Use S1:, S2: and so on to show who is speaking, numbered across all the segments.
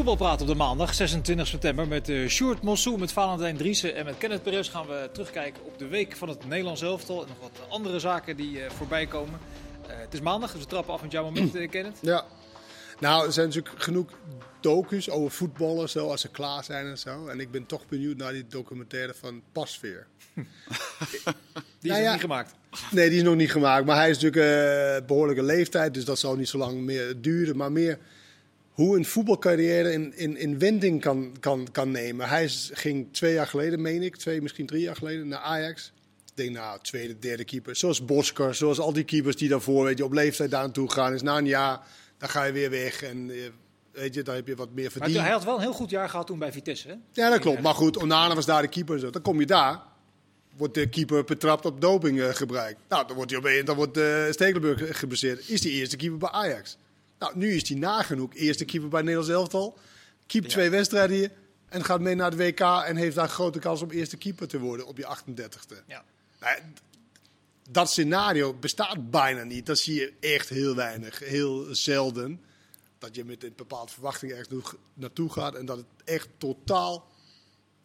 S1: voetbal praten op de maandag, 26 september, met uh, Sjoerd Mossou, met Valentijn Driessen en met Kenneth Perez gaan we terugkijken op de week van het Nederlands elftal en nog wat andere zaken die uh, voorbij komen. Uh, het is maandag, dus we trappen af met jouw moment, uh, Kenneth.
S2: Ja, nou, er zijn natuurlijk genoeg docus over voetballen, zo, als ze klaar zijn en zo. En ik ben toch benieuwd naar die documentaire van Pasveer.
S1: die is nou ja, niet gemaakt.
S2: Nee, die is nog niet gemaakt. Maar hij is natuurlijk behoorlijke leeftijd, dus dat zal niet zo lang meer duren. Maar meer hoe een voetbalcarrière in, in, in wending kan, kan, kan nemen. Hij ging twee jaar geleden, meen ik, twee, misschien drie jaar geleden, naar Ajax. Ik denk, nou, tweede, derde keeper. Zoals Bosker, zoals al die keepers die daarvoor weet je, op leeftijd daar naartoe gaan. Is na een jaar, dan ga je weer weg en... Weet je, dan heb je wat meer verdiend.
S1: Maar hij had wel een heel goed jaar gehad toen bij Vitesse, hè?
S2: Ja, dat klopt. Maar goed, Onana was daar de keeper. Zo. Dan kom je daar, wordt de keeper betrapt op doping uh, gebruikt. Nou, dan wordt, hij opeens, dan wordt uh, Stekelenburg gebaseerd. Is die eerste keeper bij Ajax. Nou, nu is hij nagenoeg eerste keeper bij Nederlands elftal. Keept ja. twee wedstrijden hier en gaat mee naar de WK en heeft daar grote kans om eerste keeper te worden op je 38e. Ja. Nou, dat scenario bestaat bijna niet. Dat zie je echt heel weinig, heel zelden. Dat je met een bepaalde verwachting ergens naartoe gaat en dat het echt totaal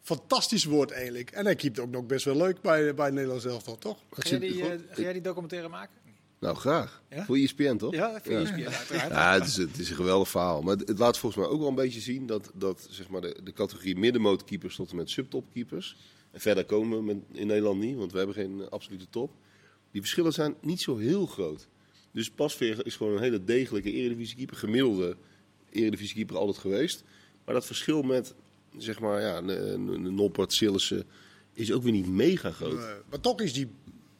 S2: fantastisch wordt eigenlijk. En hij keept ook nog best wel leuk bij, bij Nederlands elftal, toch?
S1: Ga jij, die, uh, ga jij die documentaire maken?
S3: Nou, graag. Ja? Voor ESPN, toch?
S1: Ja, voor ja. ESPN, uiteraard.
S3: Ja, het is, het is een geweldig verhaal. Maar het, het, laat volgens mij ook wel een beetje zien dat, dat zeg maar, de, de categorie middenmootkeepers tot en met subtopkeepers... en verder komen we met, in Nederland niet, want we hebben geen uh, absolute top... die verschillen zijn niet zo heel groot. Dus Pasveer is gewoon een hele degelijke eredivisiekeeper, gemiddelde eredivisiekeeper altijd geweest. Maar dat verschil met, zeg maar, ja, een Noppert, Sillissen is ook weer niet mega groot.
S2: Maar toch is die,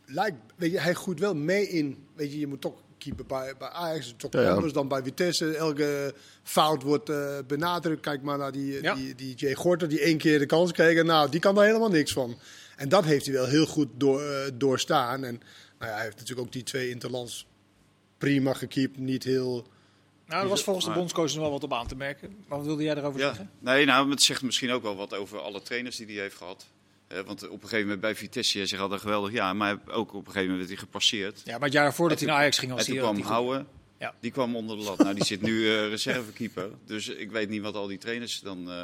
S2: lijkt, weet je, hij groeit wel mee in, weet je, je moet toch keeper bij, bij Ajax, toch ja, ja. anders dan bij Vitesse. Elke fout wordt uh, benadrukt. Kijk maar naar die, ja. die, die Jay Gorter, die één keer de kans kreeg. En nou, die kan daar helemaal niks van. En dat heeft hij wel heel goed door, uh, doorstaan. En nou ja, hij heeft natuurlijk ook die twee interlands prima gekiept. Niet heel...
S1: Nou, er was volgens de bondscoach nog wel wat op aan te merken. Wat wilde jij erover
S4: ja.
S1: zeggen?
S4: Nee, nou, het zegt misschien ook wel wat over alle trainers die hij heeft gehad. Uh, want op een gegeven moment bij Vitesse, ze hadden geweldig ja, maar ook op een gegeven moment werd hij gepasseerd.
S1: Ja, maar het jaar voordat hij naar Ajax ging
S4: als
S1: hij
S4: kwam Houwen, ja. die kwam onder de lat. nou, die zit nu uh, reservekeeper. Dus ik weet niet wat al die trainers dan uh,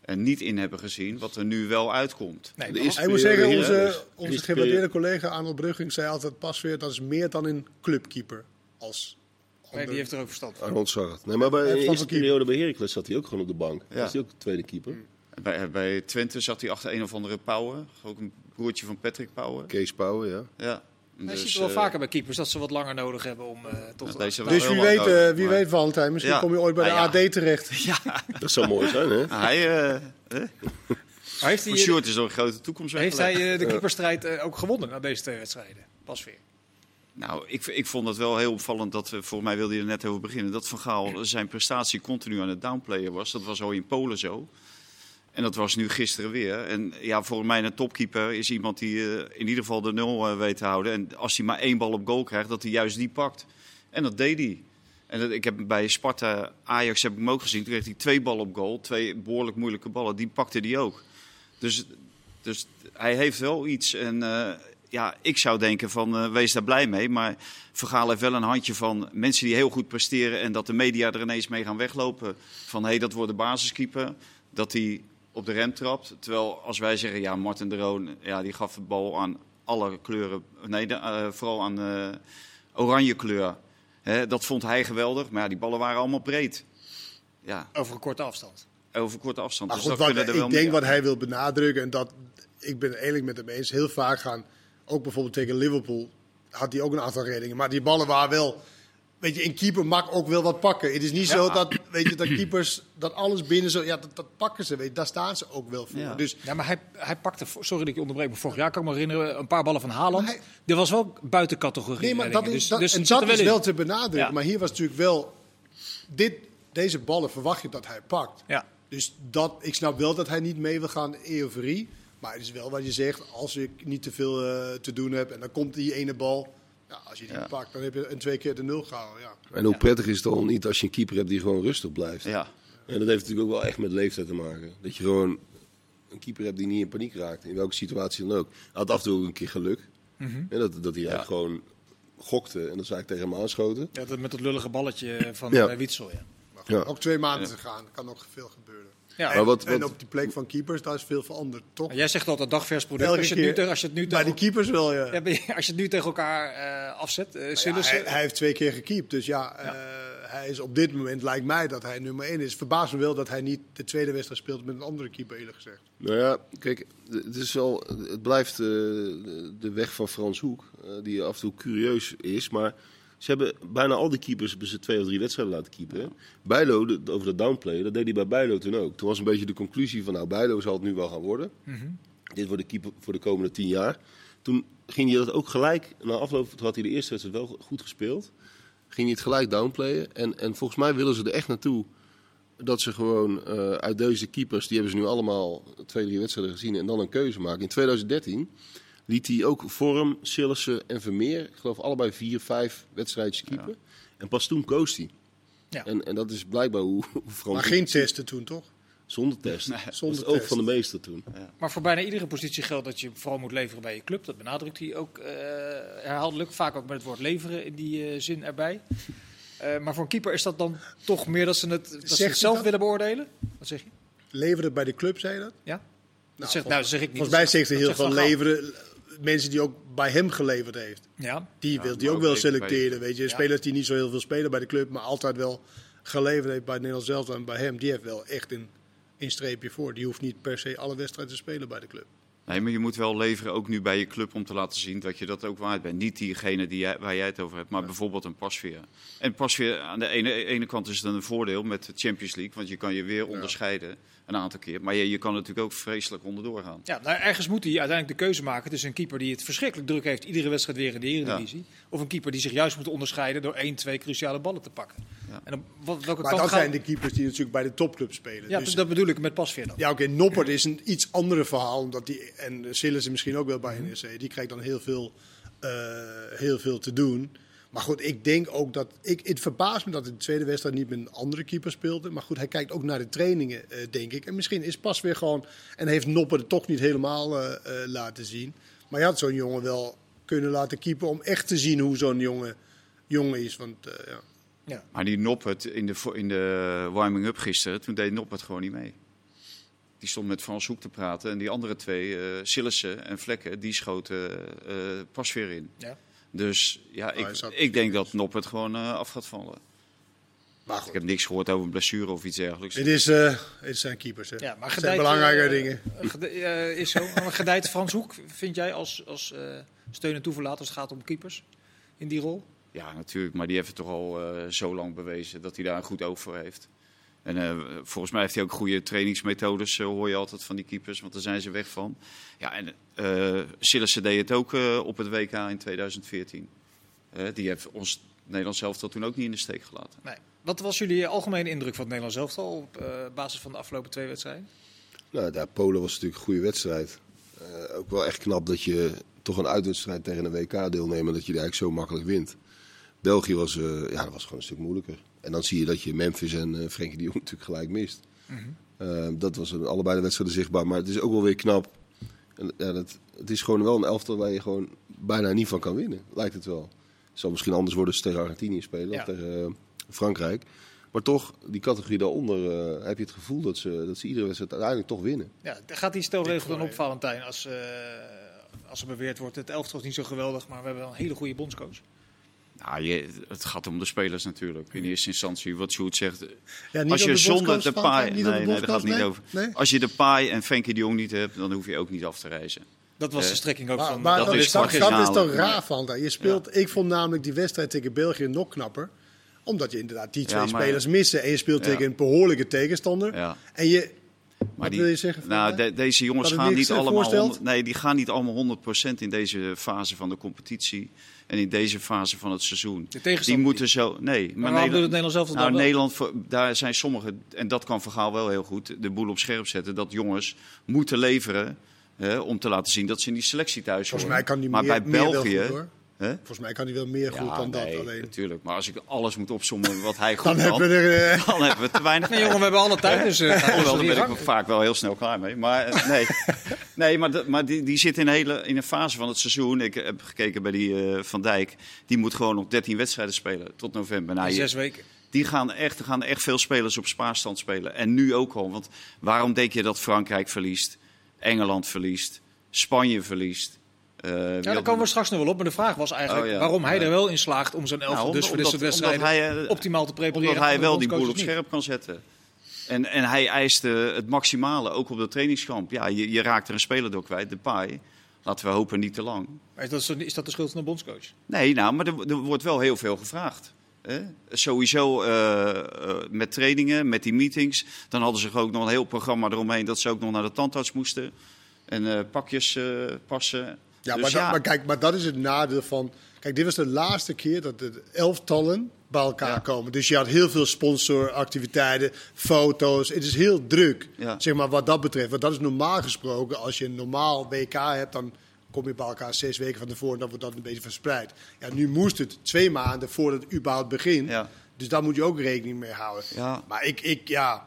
S4: er niet in hebben gezien, wat er nu wel uitkomt.
S2: Nee, de ik moet zeggen, onze, onze gewaardeerde collega Arnold Brugging zei altijd pas weer, dat is meer dan een clubkeeper als
S1: Nee, die heeft er ook verstand
S3: van. Arnold het. Nee, maar bij de eerste periode bij Heracles zat hij ook gewoon op de bank. Ja. Was hij ook de tweede keeper.
S4: Bij, bij Twente zat hij achter een of andere Pauwen. Ook een broertje van Patrick Pauwen.
S3: Kees Pauwen, ja.
S4: Ja.
S1: Je dus, ziet wel uh, vaker bij keepers dat ze wat langer nodig hebben om uh, tot
S2: ja, deze Dus wie weet, uh, wie maar... weet Valentijn, misschien ja. kom je ooit bij de ah, AD terecht.
S3: Ja. Dat zou mooi zijn, hè?
S4: Ah, hij... Maar heeft hij, Short is al een grote toekomst.
S1: Heeft hij de keeperstrijd ook gewonnen na deze twee wedstrijden? Pas weer.
S4: Nou, ik, ik vond het wel heel opvallend dat, we, voor mij wilde je er net over beginnen, dat Van Gaal zijn prestatie continu aan het downplayen was. Dat was al in Polen zo. En dat was nu gisteren weer. En ja, voor mij een topkeeper is iemand die uh, in ieder geval de nul uh, weet te houden. En als hij maar één bal op goal krijgt, dat hij juist die pakt. En dat deed hij. En dat, ik heb bij Sparta Ajax heb ik hem ook gezien. Toen kreeg hij twee ballen op goal. Twee behoorlijk moeilijke ballen. Die pakte hij ook. Dus, dus hij heeft wel iets. En uh, ja, ik zou denken van wees daar blij mee. Maar Vergaal heeft wel een handje van mensen die heel goed presteren. En dat de media er ineens mee gaan weglopen. Van hé, hey, dat wordt de basiskeeper. Dat hij op de rem trapt. Terwijl als wij zeggen, ja, Martin de Roon, ja, die gaf de bal aan alle kleuren. Nee, de, uh, vooral aan uh, oranje kleur. Hè, dat vond hij geweldig. Maar ja, die ballen waren allemaal breed. Ja.
S1: Over een korte afstand.
S4: Over korte afstand.
S2: Maar dus goed, wat, er wel ik denk wat hij wil benadrukken, en dat ik ben eerlijk met hem eens, heel vaak gaan, ook bijvoorbeeld tegen Liverpool, had hij ook een aantal reddingen. Maar die ballen waren wel Weet je, een keeper mag ook wel wat pakken. Het is niet ja. zo dat, weet je, dat keepers dat alles binnen zo. Ja, dat, dat pakken ze. Weet je, daar staan ze ook wel voor.
S1: Ja,
S2: dus,
S1: ja maar hij, hij pakte, sorry dat ik je onderbreek, maar vorig jaar kan ik me herinneren, een paar ballen van Haaland. Hij, Dit was wel buiten categorie.
S2: Nee, maar dat is, dus, dat, dus en dat wel is wel te benadrukken. Ja. Maar hier was natuurlijk wel. Dit, deze ballen verwacht je dat hij pakt.
S1: Ja.
S2: Dus dat, ik snap wel dat hij niet mee wil gaan in euforie. Maar het is wel wat je zegt, als ik niet te veel uh, te doen heb en dan komt die ene bal. Ja, als je die ja. pakt, dan heb je een twee keer de nul gehouden. Ja.
S3: En hoe prettig is het dan niet als je een keeper hebt die gewoon rustig blijft?
S4: Ja.
S3: En dat heeft natuurlijk ook wel echt met leeftijd te maken. Dat je gewoon een keeper hebt die niet in paniek raakt, in welke situatie dan ook. Hij had af en toe ook een keer geluk. Mm -hmm. en dat, dat hij ja. gewoon gokte en dat zei ik tegen hem aanschoten.
S1: Ja, dat met dat lullige balletje van ja. uh, Witsel, ja.
S3: Ja.
S2: Ook twee maanden te gaan, kan nog veel gebeuren.
S1: Ja.
S2: En,
S3: Maar wat-
S2: en
S3: wat-
S2: op die plek van keepers, daar is veel veranderd, toch?
S1: Maar Jij zegt altijd dagvers product.
S2: Elke
S1: Als je, het nu,
S2: keer.
S1: als je het nu
S2: Bij keepers wel, ja.
S1: als je het nu tegen elkaar eh, afzet, eh
S2: Ja,
S1: Sillissen-
S2: hij, hij heeft twee keer gekiept, dus ja, eh, hij is op dit moment, lijkt mij, dat hij nummer één is. Verbaast me wel dat hij niet de tweede wedstrijd speelt met een andere keeper, eerlijk gezegd.
S3: Nou ja, kijk, het, is wel, het blijft eh, de, de weg van Frans Hoek, eh, die af en toe curieus is. Maar ze hebben bijna al die keepers hebben ze twee of drie wedstrijden laten keepen. hè. Bijlo, de- over dat downplay, dat deed hij bij Bijlo toen ook. Toen was een beetje de conclusie van, nou, Bijlo zal het nu wel gaan worden. Dit wordt de keeper voor de komende tien jaar. Toen ging hij dat ook gelijk, na afloop toen had hij de eerste wedstrijd wel goed gespeeld. Ging hij het gelijk downplayen. En, en volgens mij willen ze er echt naartoe dat ze gewoon eh, uit deze keepers, die hebben ze nu allemaal twee, drie wedstrijden gezien en dan een keuze maken. In 2013 liet hij ook Vorm, Sillissen en Vermeer, ik geloof allebei vier, vijf wedstrijdjes keepen. En pas toen koos hij.
S1: Ja.
S3: En, en dat is blijkbaar hoe, hoe Frans...
S2: Maar geen testen toen, toch?
S3: Zonder test.
S4: Nee,
S3: dat
S2: zonder test.
S3: van de meester toen.
S1: Maar voor bijna iedere positie geldt dat je vooral moet leveren bij je club. Dat benadrukt hij ook eh, herhaaldelijk. Vaak ook met het woord leveren in die eh, zin erbij. Eh, maar voor een keeper is dat dan toch meer dat ze het, dat ze het zelf
S2: dat?
S1: willen beoordelen? Wat zeg je?
S2: Leveren bij de club, zei je dat?
S1: Ja? Dat
S2: Nou,
S1: zegt, nou, dat zeg ik niet.
S2: Volgens mij zegt hij heel
S1: Dat
S2: veel leveren. Mensen die ook bij hem geleverd heeft.
S1: Ja,
S2: Die wil hij ook
S4: ook
S2: wel selecteren. Weet je,
S1: Ja.
S2: spelers die niet zo heel veel spelen bij de club, maar altijd wel geleverd heeft bij het Nederlands zelf en bij hem. Die heeft wel echt een, een streepje voor. Die hoeft niet per se alle wedstrijden te spelen bij de club.
S4: Nee, maar je moet wel leveren, ook nu bij je club, om te laten zien dat je dat ook waard bent. Niet diegene die jij, waar jij het over hebt, maar bijvoorbeeld een pasveer. En pasveer, aan de ene, ene kant is het een voordeel met de Champions League, want je kan je weer onderscheiden een aantal keer. Maar je, je kan natuurlijk ook vreselijk onderdoor gaan.
S1: ja nou, ergens moet hij uiteindelijk de keuze maken tussen een keeper die het verschrikkelijk druk heeft, iedere wedstrijd weer in de Eredivisie. Of een keeper die zich juist moet onderscheiden door één, twee cruciale ballen te pakken.
S4: Ja.
S1: En op wat, welke
S2: Maar
S1: kant
S2: dat zijn de keepers die natuurlijk bij de topclub spelen.
S1: Ja,
S2: dus,
S1: dat bedoel ik met pasveer dan.
S2: ja, oké, Noppert is een iets ander verhaal. Omdat die, en Sillissen misschien ook wel bij. NEC. Die krijgt dan heel veel, eh, heel veel te doen. Maar goed, ik denk ook dat... Ik, het verbaast me dat in de tweede wedstrijd niet met een andere keeper speelde. Maar goed, hij kijkt ook naar de trainingen, eh, denk ik. En misschien is pas weer gewoon... En heeft Nopper het toch niet helemaal eh, eh, laten zien. Maar je had zo'n jongen wel kunnen laten keepen... om echt te zien hoe zo'n jongen, jongen is. Want uh, ja...
S1: Ja.
S4: Maar die Noppert in de, in de warming-up gisteren, toen deed Noppert gewoon niet mee. Die stond met Frans Hoek te praten en die andere twee, eh Sillissen en Vlekken, die schoten eh pas weer in.
S1: Ja.
S4: Dus ja, ik,
S2: zat-
S4: ik denk dat Noppert gewoon eh, af gaat vallen.
S2: Maar
S4: Ik heb niks gehoord over een blessure of iets dergelijks.
S2: het, is, eh, het zijn keepers. Hè.
S1: Ja, maar
S2: het zijn belangrijke
S1: eh,
S2: dingen.
S1: eh, is zo. Maar gedijt Frans Hoek, vind jij als, als eh, steun en toeverlaat als het gaat om keepers in die rol?
S4: Ja, natuurlijk. Maar die heeft het toch al eh, zo lang bewezen dat hij daar een goed oog voor heeft. En eh, volgens mij heeft hij ook goede trainingsmethodes, eh, hoor je altijd van die keepers, want daar zijn ze weg van. Ja, en eh Sillissen deed het ook eh, op het WK in 2014. Eh, die heeft ons Nederlands elftal toen ook niet in de steek gelaten.
S1: Nee. Wat was jullie algemene indruk van het Nederlands elftal op eh, basis van de afgelopen twee wedstrijden?
S3: Nou, daar Polen was natuurlijk een goede wedstrijd. Eh, ook wel echt knap dat je toch een uitwedstrijd tegen een WK deelnemer, dat je die eigenlijk zo makkelijk wint. België was, eh, ja, dat was gewoon een stuk moeilijker. En dan zie je dat je Memphis en eh Frenkie de Jong natuurlijk gelijk mist. Eh, dat was allebei de wedstrijden zichtbaar. Maar het is ook wel weer knap. En, ja, dat, het is gewoon wel een elftal waar je gewoon bijna niet van kan winnen. Lijkt het wel. Het zal misschien anders worden als ze tegen Argentinië spelen
S1: Ja.
S3: of tegen eh, Frankrijk. Maar toch, die categorie daaronder, eh, heb je het gevoel dat ze, dat ze iedere wedstrijd uiteindelijk toch winnen.
S1: Ja, gaat die stelregel dan op, Valentijn, als, eh, als er beweerd wordt het elftal is niet zo geweldig, maar we hebben wel een hele goede bondscoach?
S4: Nou, je, het gaat om de spelers natuurlijk. In eerste instantie, wat Sjoerd zegt.
S2: Ja, niet
S4: als
S2: op
S4: je
S2: de
S4: zonder de paai...
S2: niet op de
S4: Nee, nee, daar gaat het niet over.
S2: nee?
S4: Als je de paai en Frenkie de Jong niet hebt, dan hoef je ook niet af te reizen.
S1: Dat was
S4: Eh,
S1: de strekking ook
S2: Maar,
S1: van...
S2: maar
S4: dat
S2: dat,
S4: is
S2: dat, dat toch raar van. dat. Je speelt, Ik vond namelijk die wedstrijd tegen België nog knapper. Omdat je inderdaad die twee
S4: Ja, maar-
S2: spelers missen. En je speelt
S4: Ja.
S2: tegen een behoorlijke tegenstander.
S4: Ja.
S2: En je...
S4: Maar
S2: Wat
S4: die,
S2: wil je zeggen?
S4: Nou, de- deze jongens
S2: Dat
S4: gaan niet
S2: eh,
S4: allemaal.
S2: voorstelt?
S4: 100 nee, die gaan niet allemaal 100% in deze fase van de competitie. En in deze fase van het seizoen.
S1: De
S4: Die moeten zo. Nee,
S1: maar waarom doet het Nederlands elftal
S4: Nou,
S1: dan wel?
S4: Nederland, daar zijn sommigen, en dat kan Vergaal wel heel goed, de boel op scherp zetten. Dat jongens moeten leveren hè, om te laten zien dat ze in die selectie thuis
S2: Volgens
S4: horen.
S2: mij kan die
S4: maar
S2: meer,
S4: bij
S2: meer wel
S4: België.
S2: Volgens mij kan hij wel meer goed
S4: Ja,
S2: dan
S4: nee,
S2: dat alleen.
S4: natuurlijk. Maar als ik alles moet opzommen wat hij goed
S2: Dan
S4: kan,
S2: hebben we er... eh,
S4: dan hebben we te weinig
S1: Nee jongen, we hebben alle tijd, dus uh,
S4: Alhoewel, daar ben ik vaak wel heel snel klaar mee. Maar eh, nee, nee maar, maar die, die zit in een, hele, in een fase van het seizoen. Ik heb gekeken bij die eh, Van Dijk. Die moet gewoon nog 13 wedstrijden spelen tot november. Nou, je-
S1: Zes weken.
S4: Die gaan echt, er gaan echt veel spelers op spaarstand spelen. En nu ook al. Want waarom denk je dat Frankrijk verliest? Engeland verliest? Spanje verliest? Uh,
S1: ja, daar komen we straks nog wel op. Maar de vraag was eigenlijk
S4: Oh, ja.
S1: waarom hij er wel in slaagt om zijn elftal
S4: Nou,
S1: dus voor dit
S4: omdat-
S1: soort wedstrijden
S4: omdat hij, eh,
S1: optimaal te prepareren.
S4: Omdat hij wel die boel op
S1: bondscoaches niet.
S4: scherp kan zetten. En, en hij eiste het maximale, ook op de trainingskamp. Ja, je, je raakt er een speler door kwijt, de paai. Laten we hopen niet te lang.
S1: Maar is dat, is dat de schuld van de bondscoach?
S4: Nee, nou, maar er, er wordt wel heel veel gevraagd. Hè? Sowieso eh, eh, met trainingen, met die meetings. Dan hadden ze ook nog een heel programma eromheen dat ze ook nog naar de tandarts moesten. En eh, pakjes eh, passen.
S2: Ja,
S4: Dus
S2: maar, dat- maar kijk, maar dat is het nadeel van. Kijk, dit was de laatste keer dat de elftallen bij elkaar
S4: Ja.
S2: komen. Dus je had heel veel sponsoractiviteiten, foto's. Het is heel druk,
S4: Ja.
S2: zeg maar, wat dat betreft. Want dat is normaal gesproken. Als je een normaal WK hebt, dan kom je bij elkaar zes weken van tevoren. Dan wordt dat een beetje verspreid. Ja, nu moest het twee maanden voordat het überhaupt begint.
S4: Ja.
S2: Dus daar moet je ook rekening mee houden.
S4: Ja.
S2: Maar ik, ik ja.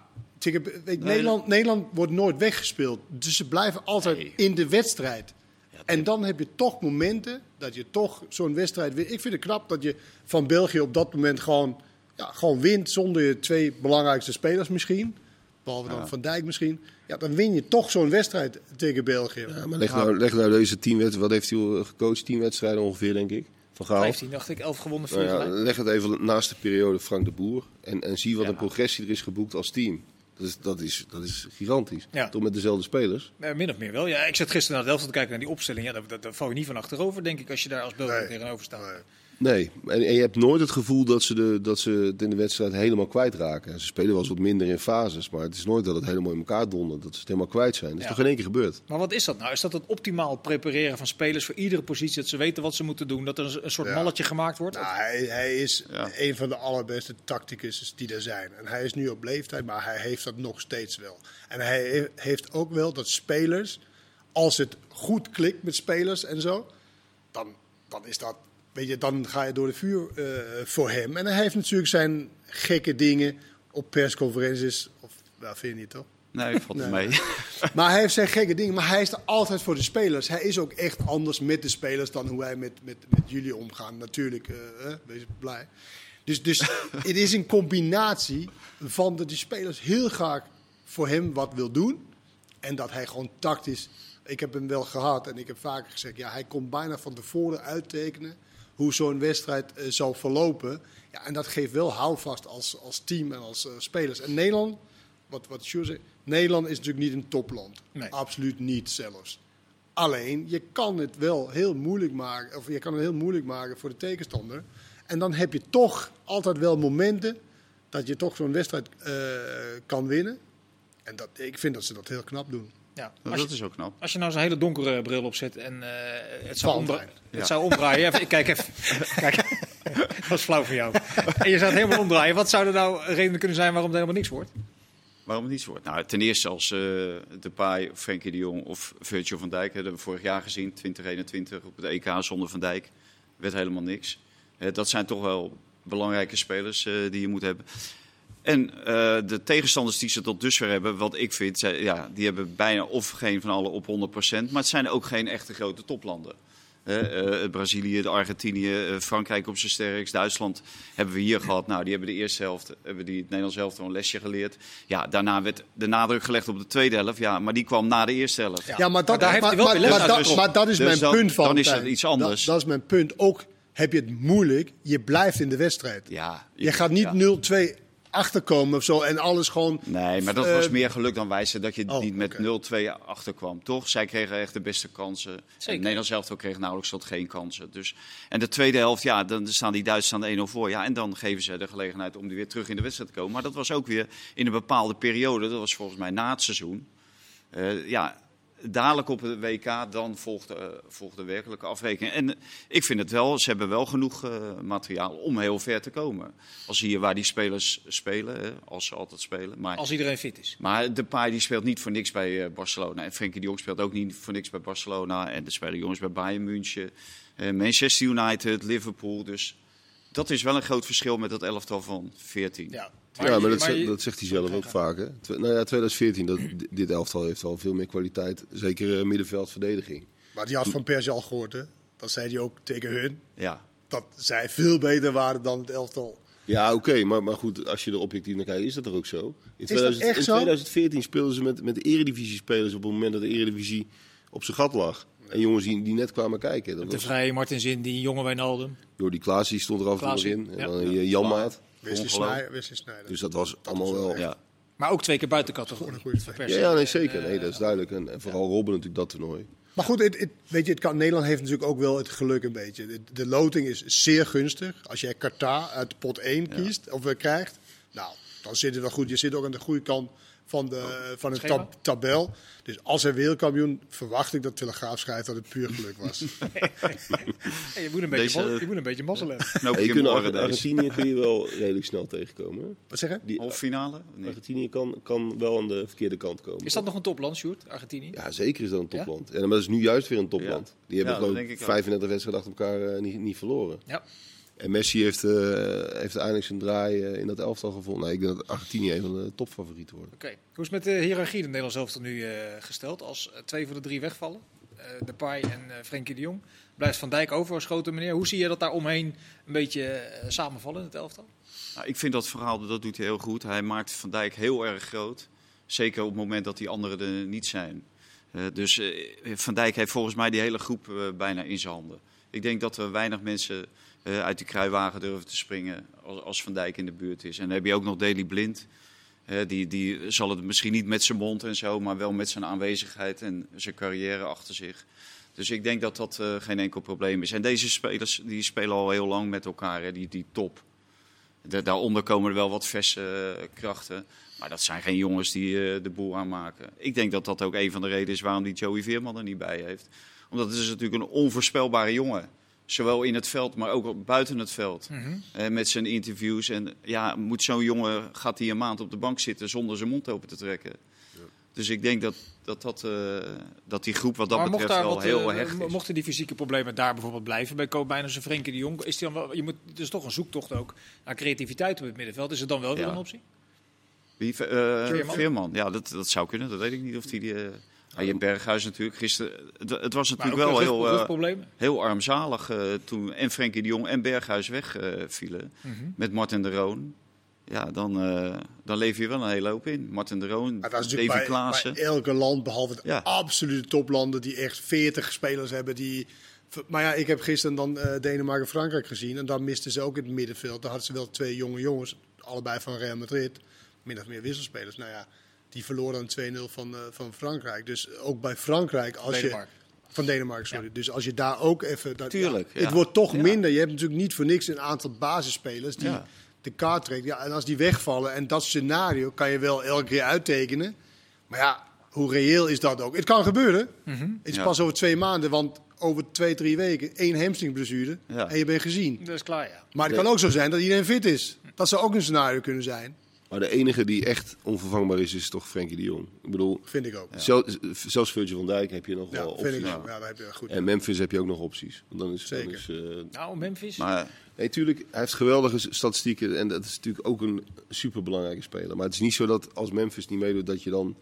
S2: Nederland, Nederland wordt nooit weggespeeld. Dus ze blijven altijd
S4: Nee.
S2: in de wedstrijd. En dan heb je toch momenten dat je toch zo'n wedstrijd wint. Ik vind het knap dat je van België op dat moment gewoon, ja, gewoon wint zonder je twee belangrijkste spelers misschien. Behalve dan Van Dijk misschien. Ja, dan win je toch zo'n wedstrijd tegen België.
S3: Ja, maar leg nou, leg nou deze tien wedstrijden, wat heeft hij gecoacht? Tien wedstrijden ongeveer, denk ik. Van Gaal.
S1: 15 dacht ik, 11 gewonnen, 4
S3: Nou ja, leg het even naast de periode Frank de Boer. En, en zie wat
S1: Ja.
S3: een progressie er is geboekt als team. Dat is, dat is, dat is gigantisch.
S1: Ja.
S3: Toch met dezelfde spelers.
S1: Eh, min of meer wel. Ja, ik zat gisteren naar het elftal te kijken naar die opstelling. Ja, daar, daar, daar val je niet van achterover, denk ik, als je daar als België
S2: Nee.
S1: tegenover staat.
S2: Nee.
S3: Nee, en, en je hebt nooit het gevoel dat ze, de, dat ze het in de wedstrijd helemaal kwijtraken. Ze spelen wel eens wat minder in fases, maar het is nooit dat het helemaal in elkaar dondert. Dat ze het helemaal kwijt zijn. Dat is
S1: Ja.
S3: toch in één keer gebeurd?
S1: Maar wat is dat nou? Is dat het optimaal prepareren van spelers voor iedere positie? Dat ze weten wat ze moeten doen? Dat er een, een soort
S2: Ja.
S1: malletje gemaakt wordt?
S2: Nou, hij, hij is
S4: Ja.
S2: een van de allerbeste tacticus die er zijn. En hij is nu op leeftijd, maar hij heeft dat nog steeds wel. En hij he- heeft ook wel dat spelers, als het goed klikt met spelers en zo, dan, dan is dat, weet je, dan ga je door de vuur eh, voor hem. En hij heeft natuurlijk zijn gekke dingen op persconferenties. Of, nou, vind je niet toch?
S4: Nee, valt mee.
S2: Maar hij heeft zijn gekke dingen, maar hij is er altijd voor de spelers. Hij is ook echt anders met de spelers dan hoe wij met, met, met jullie omgaan. Natuurlijk, eh, wees blij. Dus, dus het is een combinatie van dat die spelers heel graag voor hem wat wil doen. En dat hij gewoon tactisch... Ik heb hem wel gehad en ik heb vaker gezegd... Ja, hij kon bijna van tevoren uittekenen hoe zo'n wedstrijd eh, zal verlopen. Ja, en dat geeft wel houvast als, als team en als eh, spelers. En Nederland, wat, wat Sjoerd zegt... Nederland is natuurlijk niet een topland.
S1: Nee.
S2: Absoluut niet zelfs. Alleen, je kan het wel heel moeilijk maken, of je kan het heel moeilijk maken voor de tegenstander. En dan heb je toch altijd wel momenten dat je toch zo'n wedstrijd eh, kan winnen. En dat, ik vind dat ze dat heel knap doen.
S1: Ja.
S4: Nou,
S1: Als,
S4: dat
S1: je,
S4: is ook knap.
S1: als je nou zo'n hele donkere bril opzet en eh, het, zou
S2: Valentijn.
S1: omdra-
S4: Ja.
S1: het zou omdraaien. Even, kijk even. Kijk, dat is flauw voor jou. En je zou het helemaal omdraaien. Wat zouden nou redenen kunnen zijn waarom er helemaal niks wordt?
S4: Waarom het niet zo wordt? Nou, ten eerste als eh Depay, of Frenkie de Jong of Virgil van Dijk. Dat hebben we vorig jaar gezien, 2021 op het EK zonder Van Dijk. werd helemaal niks. Dat zijn toch wel belangrijke spelers eh, die je moet hebben. En eh, de tegenstanders die ze tot dusver hebben, wat ik vind, zij- ja, die hebben bijna of geen van alle op 100%. Maar het zijn ook geen echte grote toplanden. Eh, Brazilië, de Argentinië, eh, Frankrijk op zijn sterkst, Duitsland hebben we hier gehad. Nou, die hebben de eerste helft, hebben die het Nederlands helft een lesje geleerd. Ja, daarna werd de nadruk gelegd op de tweede helft, ja, maar die kwam na de eerste helft.
S1: Ja.
S2: Ja, maar dat,
S1: daar heeft hij wel
S2: maar, maar, dat,
S1: getrokken.
S2: maar dat is
S4: Dus
S2: mijn
S4: dan-
S2: punt van.
S4: dan is het iets anders.
S2: Dat, dat is mijn punt. Ook heb je het moeilijk, je blijft in de wedstrijd.
S4: Ja,
S2: Je gaat niet
S4: ja.
S2: 0-2 achterkomen of zo en alles gewoon.
S4: Nee, maar dat
S2: Eh,
S4: was meer geluk dan wijze dat je
S2: oh,
S4: niet met
S2: oké.
S4: 0-2 achterkwam. Toch? Zij kregen echt de beste kansen.
S1: Zeker.
S4: Nederlands elftal kreeg nauwelijks tot geen kansen. Dus, en de tweede helft, ja, dan staan die Duitsers aan de 1-0 voor. Ja, en dan geven ze de gelegenheid om die weer terug in de wedstrijd te komen. Maar dat was ook weer in een bepaalde periode. Dat was volgens mij na het seizoen. Eh, ja, dadelijk op het WK, dan volgt, eh, volgt de werkelijke afrekening. En eh, ik vind het wel, ze hebben wel genoeg eh, materiaal om heel ver te komen. Als je waar die spelers spelen, hè, als ze altijd spelen. Maar
S1: Als iedereen fit is.
S4: maar Depay die speelt niet voor niks bij Barcelona. En Frenkie de Jong speelt ook niet voor niks bij Barcelona. En er spelen jongens bij Bayern München, eh, Manchester United, Liverpool. Dus dat is wel een groot verschil met dat elftal van 14.
S1: Ja,
S3: ja, maar
S1: je-
S3: dat, zegt-
S1: je-
S3: dat zegt hij zelf ook vaak. Hè? Nou ja, 2014, dat, dit elftal heeft al veel meer kwaliteit. Zeker eh, middenveld, verdediging.
S2: Maar die had van Persie al gehoord, hè? Dat zei hij ook tegen hun.
S4: Ja.
S2: Dat zij veel beter waren dan het elftal
S3: Ja, oké, maar, maar goed, als je er objectief naar kijkt, is dat er ook zo. In,
S2: dat
S3: 2000
S2: echt
S3: in
S2: zo?
S3: 2014 speelden ze met, met de Eredivisie-spelers op het moment dat de Eredivisie op zijn gat lag. En jongens die, die net kwamen kijken. Dat
S1: De
S3: was,
S1: vrije Martin Zin, die jonge Wijnaldum.
S3: Jordi Klaas die stond er af en toe in. En
S1: ja.
S3: dan eh, Jan Maat. Dus dat was allemaal wel...
S4: Ja.
S1: Maar ook twee keer buiten categorie.
S3: Ja, ja, nee, zeker. Nee, dat is duidelijk. En, en vooral Robben natuurlijk dat toernooi.
S2: Maar goed, het, het- weet je, het kan, Nederland heeft natuurlijk ook wel het geluk een beetje. De, de loting is zeer gunstig. Als jij Qatar uit pot 1 kiest of eh, krijgt, nou, dan zit het wel goed. Je zit ook aan de goede kant van de, van de
S1: Schema.
S2: tab- tabel. Dus als hij wereldkampioen, verwacht ik dat Telegraaf schrijft dat het puur geluk was.
S1: Hey, je, moet een beetje,
S4: Deze-
S1: je moet een beetje mazzel hebben.
S4: Knoop
S3: Ja,
S4: ik
S3: je kunt. Argentinië kun je wel redelijk snel tegenkomen. hè?
S2: Wat zeg je?
S3: Die,
S4: Halffinale? Nee.
S3: Argentinië kan, kan wel aan de verkeerde kant komen.
S1: Is dat nog een topland, Sjoerd, Argentinië?
S3: Ja, zeker is dat een topland. Ja? maar dat is nu juist weer een topland. Die hebben
S4: Ja,
S3: geloof
S4: dat
S3: ik
S4: denk ik ook.
S3: 35 wedstrijden achter elkaar eh, niet, niet verloren.
S1: Ja.
S3: En Messi heeft, eh, heeft eindelijk zijn draai eh, in dat elftal gevonden. Nou, ik denk dat Argentinië een van de topfavorieten wordt.
S1: Oké. Hoe is het met de hiërarchie in het Nederlands elftal nu eh, gesteld? Als twee van de drie wegvallen, eh Depay en eh Frenkie de Jong, blijft Van Dijk over als grote meneer. Hoe zie je dat daar omheen een beetje samenvallen in het elftal?
S4: Nou, ik vind dat verhaal, dat doet hij heel goed. Hij maakt Van Dijk heel erg groot. Zeker op het moment dat die anderen er niet zijn. Eh, dus eh, Van Dijk heeft volgens mij die hele groep bijna in zijn handen. Ik denk dat er weinig mensen uit die kruiwagen durven te springen als, als Van Dijk in de buurt is. En dan heb je ook nog Daley Blind. Eh, die, die zal het misschien niet met zijn mond en zo, maar wel met zijn aanwezigheid en zijn carrière achter zich. Dus ik denk dat dat eh, geen enkel probleem is. En deze spelers die spelen al heel lang met elkaar, hè, die, die top. Da- daaronder komen er wel wat verse eh, krachten. Maar dat zijn geen jongens die eh, de boel aanmaken. Ik denk dat dat ook een van de redenen is waarom die Joey Veerman er niet bij heeft. Omdat het is natuurlijk een onvoorspelbare jongen. Zowel in het veld, maar ook buiten het veld. Eh, met zijn interviews. En ja, moet zo'n jongen, gaat hij een maand op de bank zitten zonder zijn mond open te trekken. Dus ik denk dat, dat, dat, eh, dat die groep wat dat
S1: maar
S4: betreft wel
S1: wat,
S4: heel
S1: eh,
S4: hecht is.
S1: mochten die fysieke problemen daar bijvoorbeeld blijven bij Koopmeiners en Frenkie de Jong, is die dan wel, je moet, het is toch een zoektocht ook naar creativiteit op het middenveld. Is het dan wel weer
S4: Ja.
S1: een optie?
S4: Wie, eh,
S1: Veerman?
S4: Veerman. Ja, dat, dat zou kunnen. Dat weet ik niet of die... die eh, ah, je Berghuis natuurlijk. Gisteren, het, het was natuurlijk wel heel, eh, heel armzalig eh, toen en Frenkie de Jong en Berghuis wegvielen.
S1: Mhm.
S4: Met Martin de Roon. Ja, dan, eh, dan leef je wel een hele hoop in. Martin de Roon,
S2: Maar dat is
S4: Davy
S2: natuurlijk bij,
S4: Klaassen.
S2: bij elke land, behalve de
S4: Ja.
S2: absolute toplanden, die echt 40 spelers hebben. Die... Maar ja, ik heb gisteren dan Denemarken en Frankrijk gezien. En daar misten ze ook in het middenveld. Daar hadden ze wel twee jonge jongens, allebei van Real Madrid. Min of meer wisselspelers. Nou ja, die verloren dan 2-0 van, eh, van Frankrijk. Dus ook bij Frankrijk, als
S1: Denemarken.
S2: je... Van Denemarken, sorry. Dus als je daar ook even... Dat,
S4: Tuurlijk,
S2: ja, Het wordt toch
S4: Ja.
S2: minder. Je hebt natuurlijk niet voor niks een aantal basisspelers die
S4: Ja.
S2: de kaart trekt. Ja, en als die wegvallen en dat scenario kan je wel elke keer uittekenen. Maar ja, hoe reëel is dat ook? Het kan gebeuren. Het is
S4: Ja.
S2: pas over twee maanden, want over twee, drie weken één hamstringblessure
S4: Ja.
S2: en je bent gezien.
S1: Dat is klaar, ja.
S2: Maar het kan ook zo zijn dat iedereen fit is. Dat zou ook een scenario kunnen zijn,
S3: Maar de enige die echt onvervangbaar is, is toch Frenkie de Jong. Ik bedoel,
S2: vind ik ook.
S3: zel- zelfs Virgil van Dijk heb je nog
S2: Ja,
S3: wel
S2: vind
S3: opties.
S2: ik ook. Ja, daar heb je goed.
S3: En Memphis heb je ook nog opties. Want dan is, dan
S2: Zeker.
S3: is, eh,
S1: Nou, Memphis.
S4: Maar
S3: Nee, tuurlijk, hij heeft geweldige statistieken en dat is natuurlijk ook een superbelangrijke speler. Maar het is niet zo dat als Memphis niet meedoet, dat je dan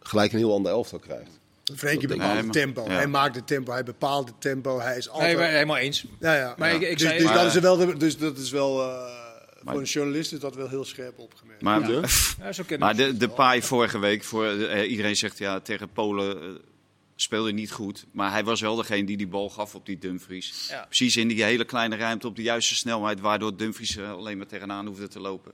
S3: gelijk een heel ander elftal krijgt.
S2: Frenkie bepaalt
S4: ik.
S2: het tempo.
S4: ja.
S2: Hij maakt het tempo, hij bepaalt het tempo. Hij is altijd...
S1: nee, helemaal eens.
S2: ja, ja.
S1: Maar
S2: Ja.
S1: ik- ik
S2: dus,
S1: zei-
S2: dus,
S1: maar-
S2: dat is wel, de- dus dat is wel eh,
S4: Maar-
S2: voor een journalist is dat wel heel scherp opgemerkt.
S4: Maar?
S1: Ja, zo
S4: maar de, de paai vorige week, voor, eh, iedereen zegt ja, tegen Polen eh, speelde niet goed. Maar hij was wel degene die die bal gaf op die Dumfries.
S1: Ja.
S4: Precies in die hele kleine ruimte op de juiste snelheid, waardoor Dumfries er alleen maar tegenaan hoefde te lopen.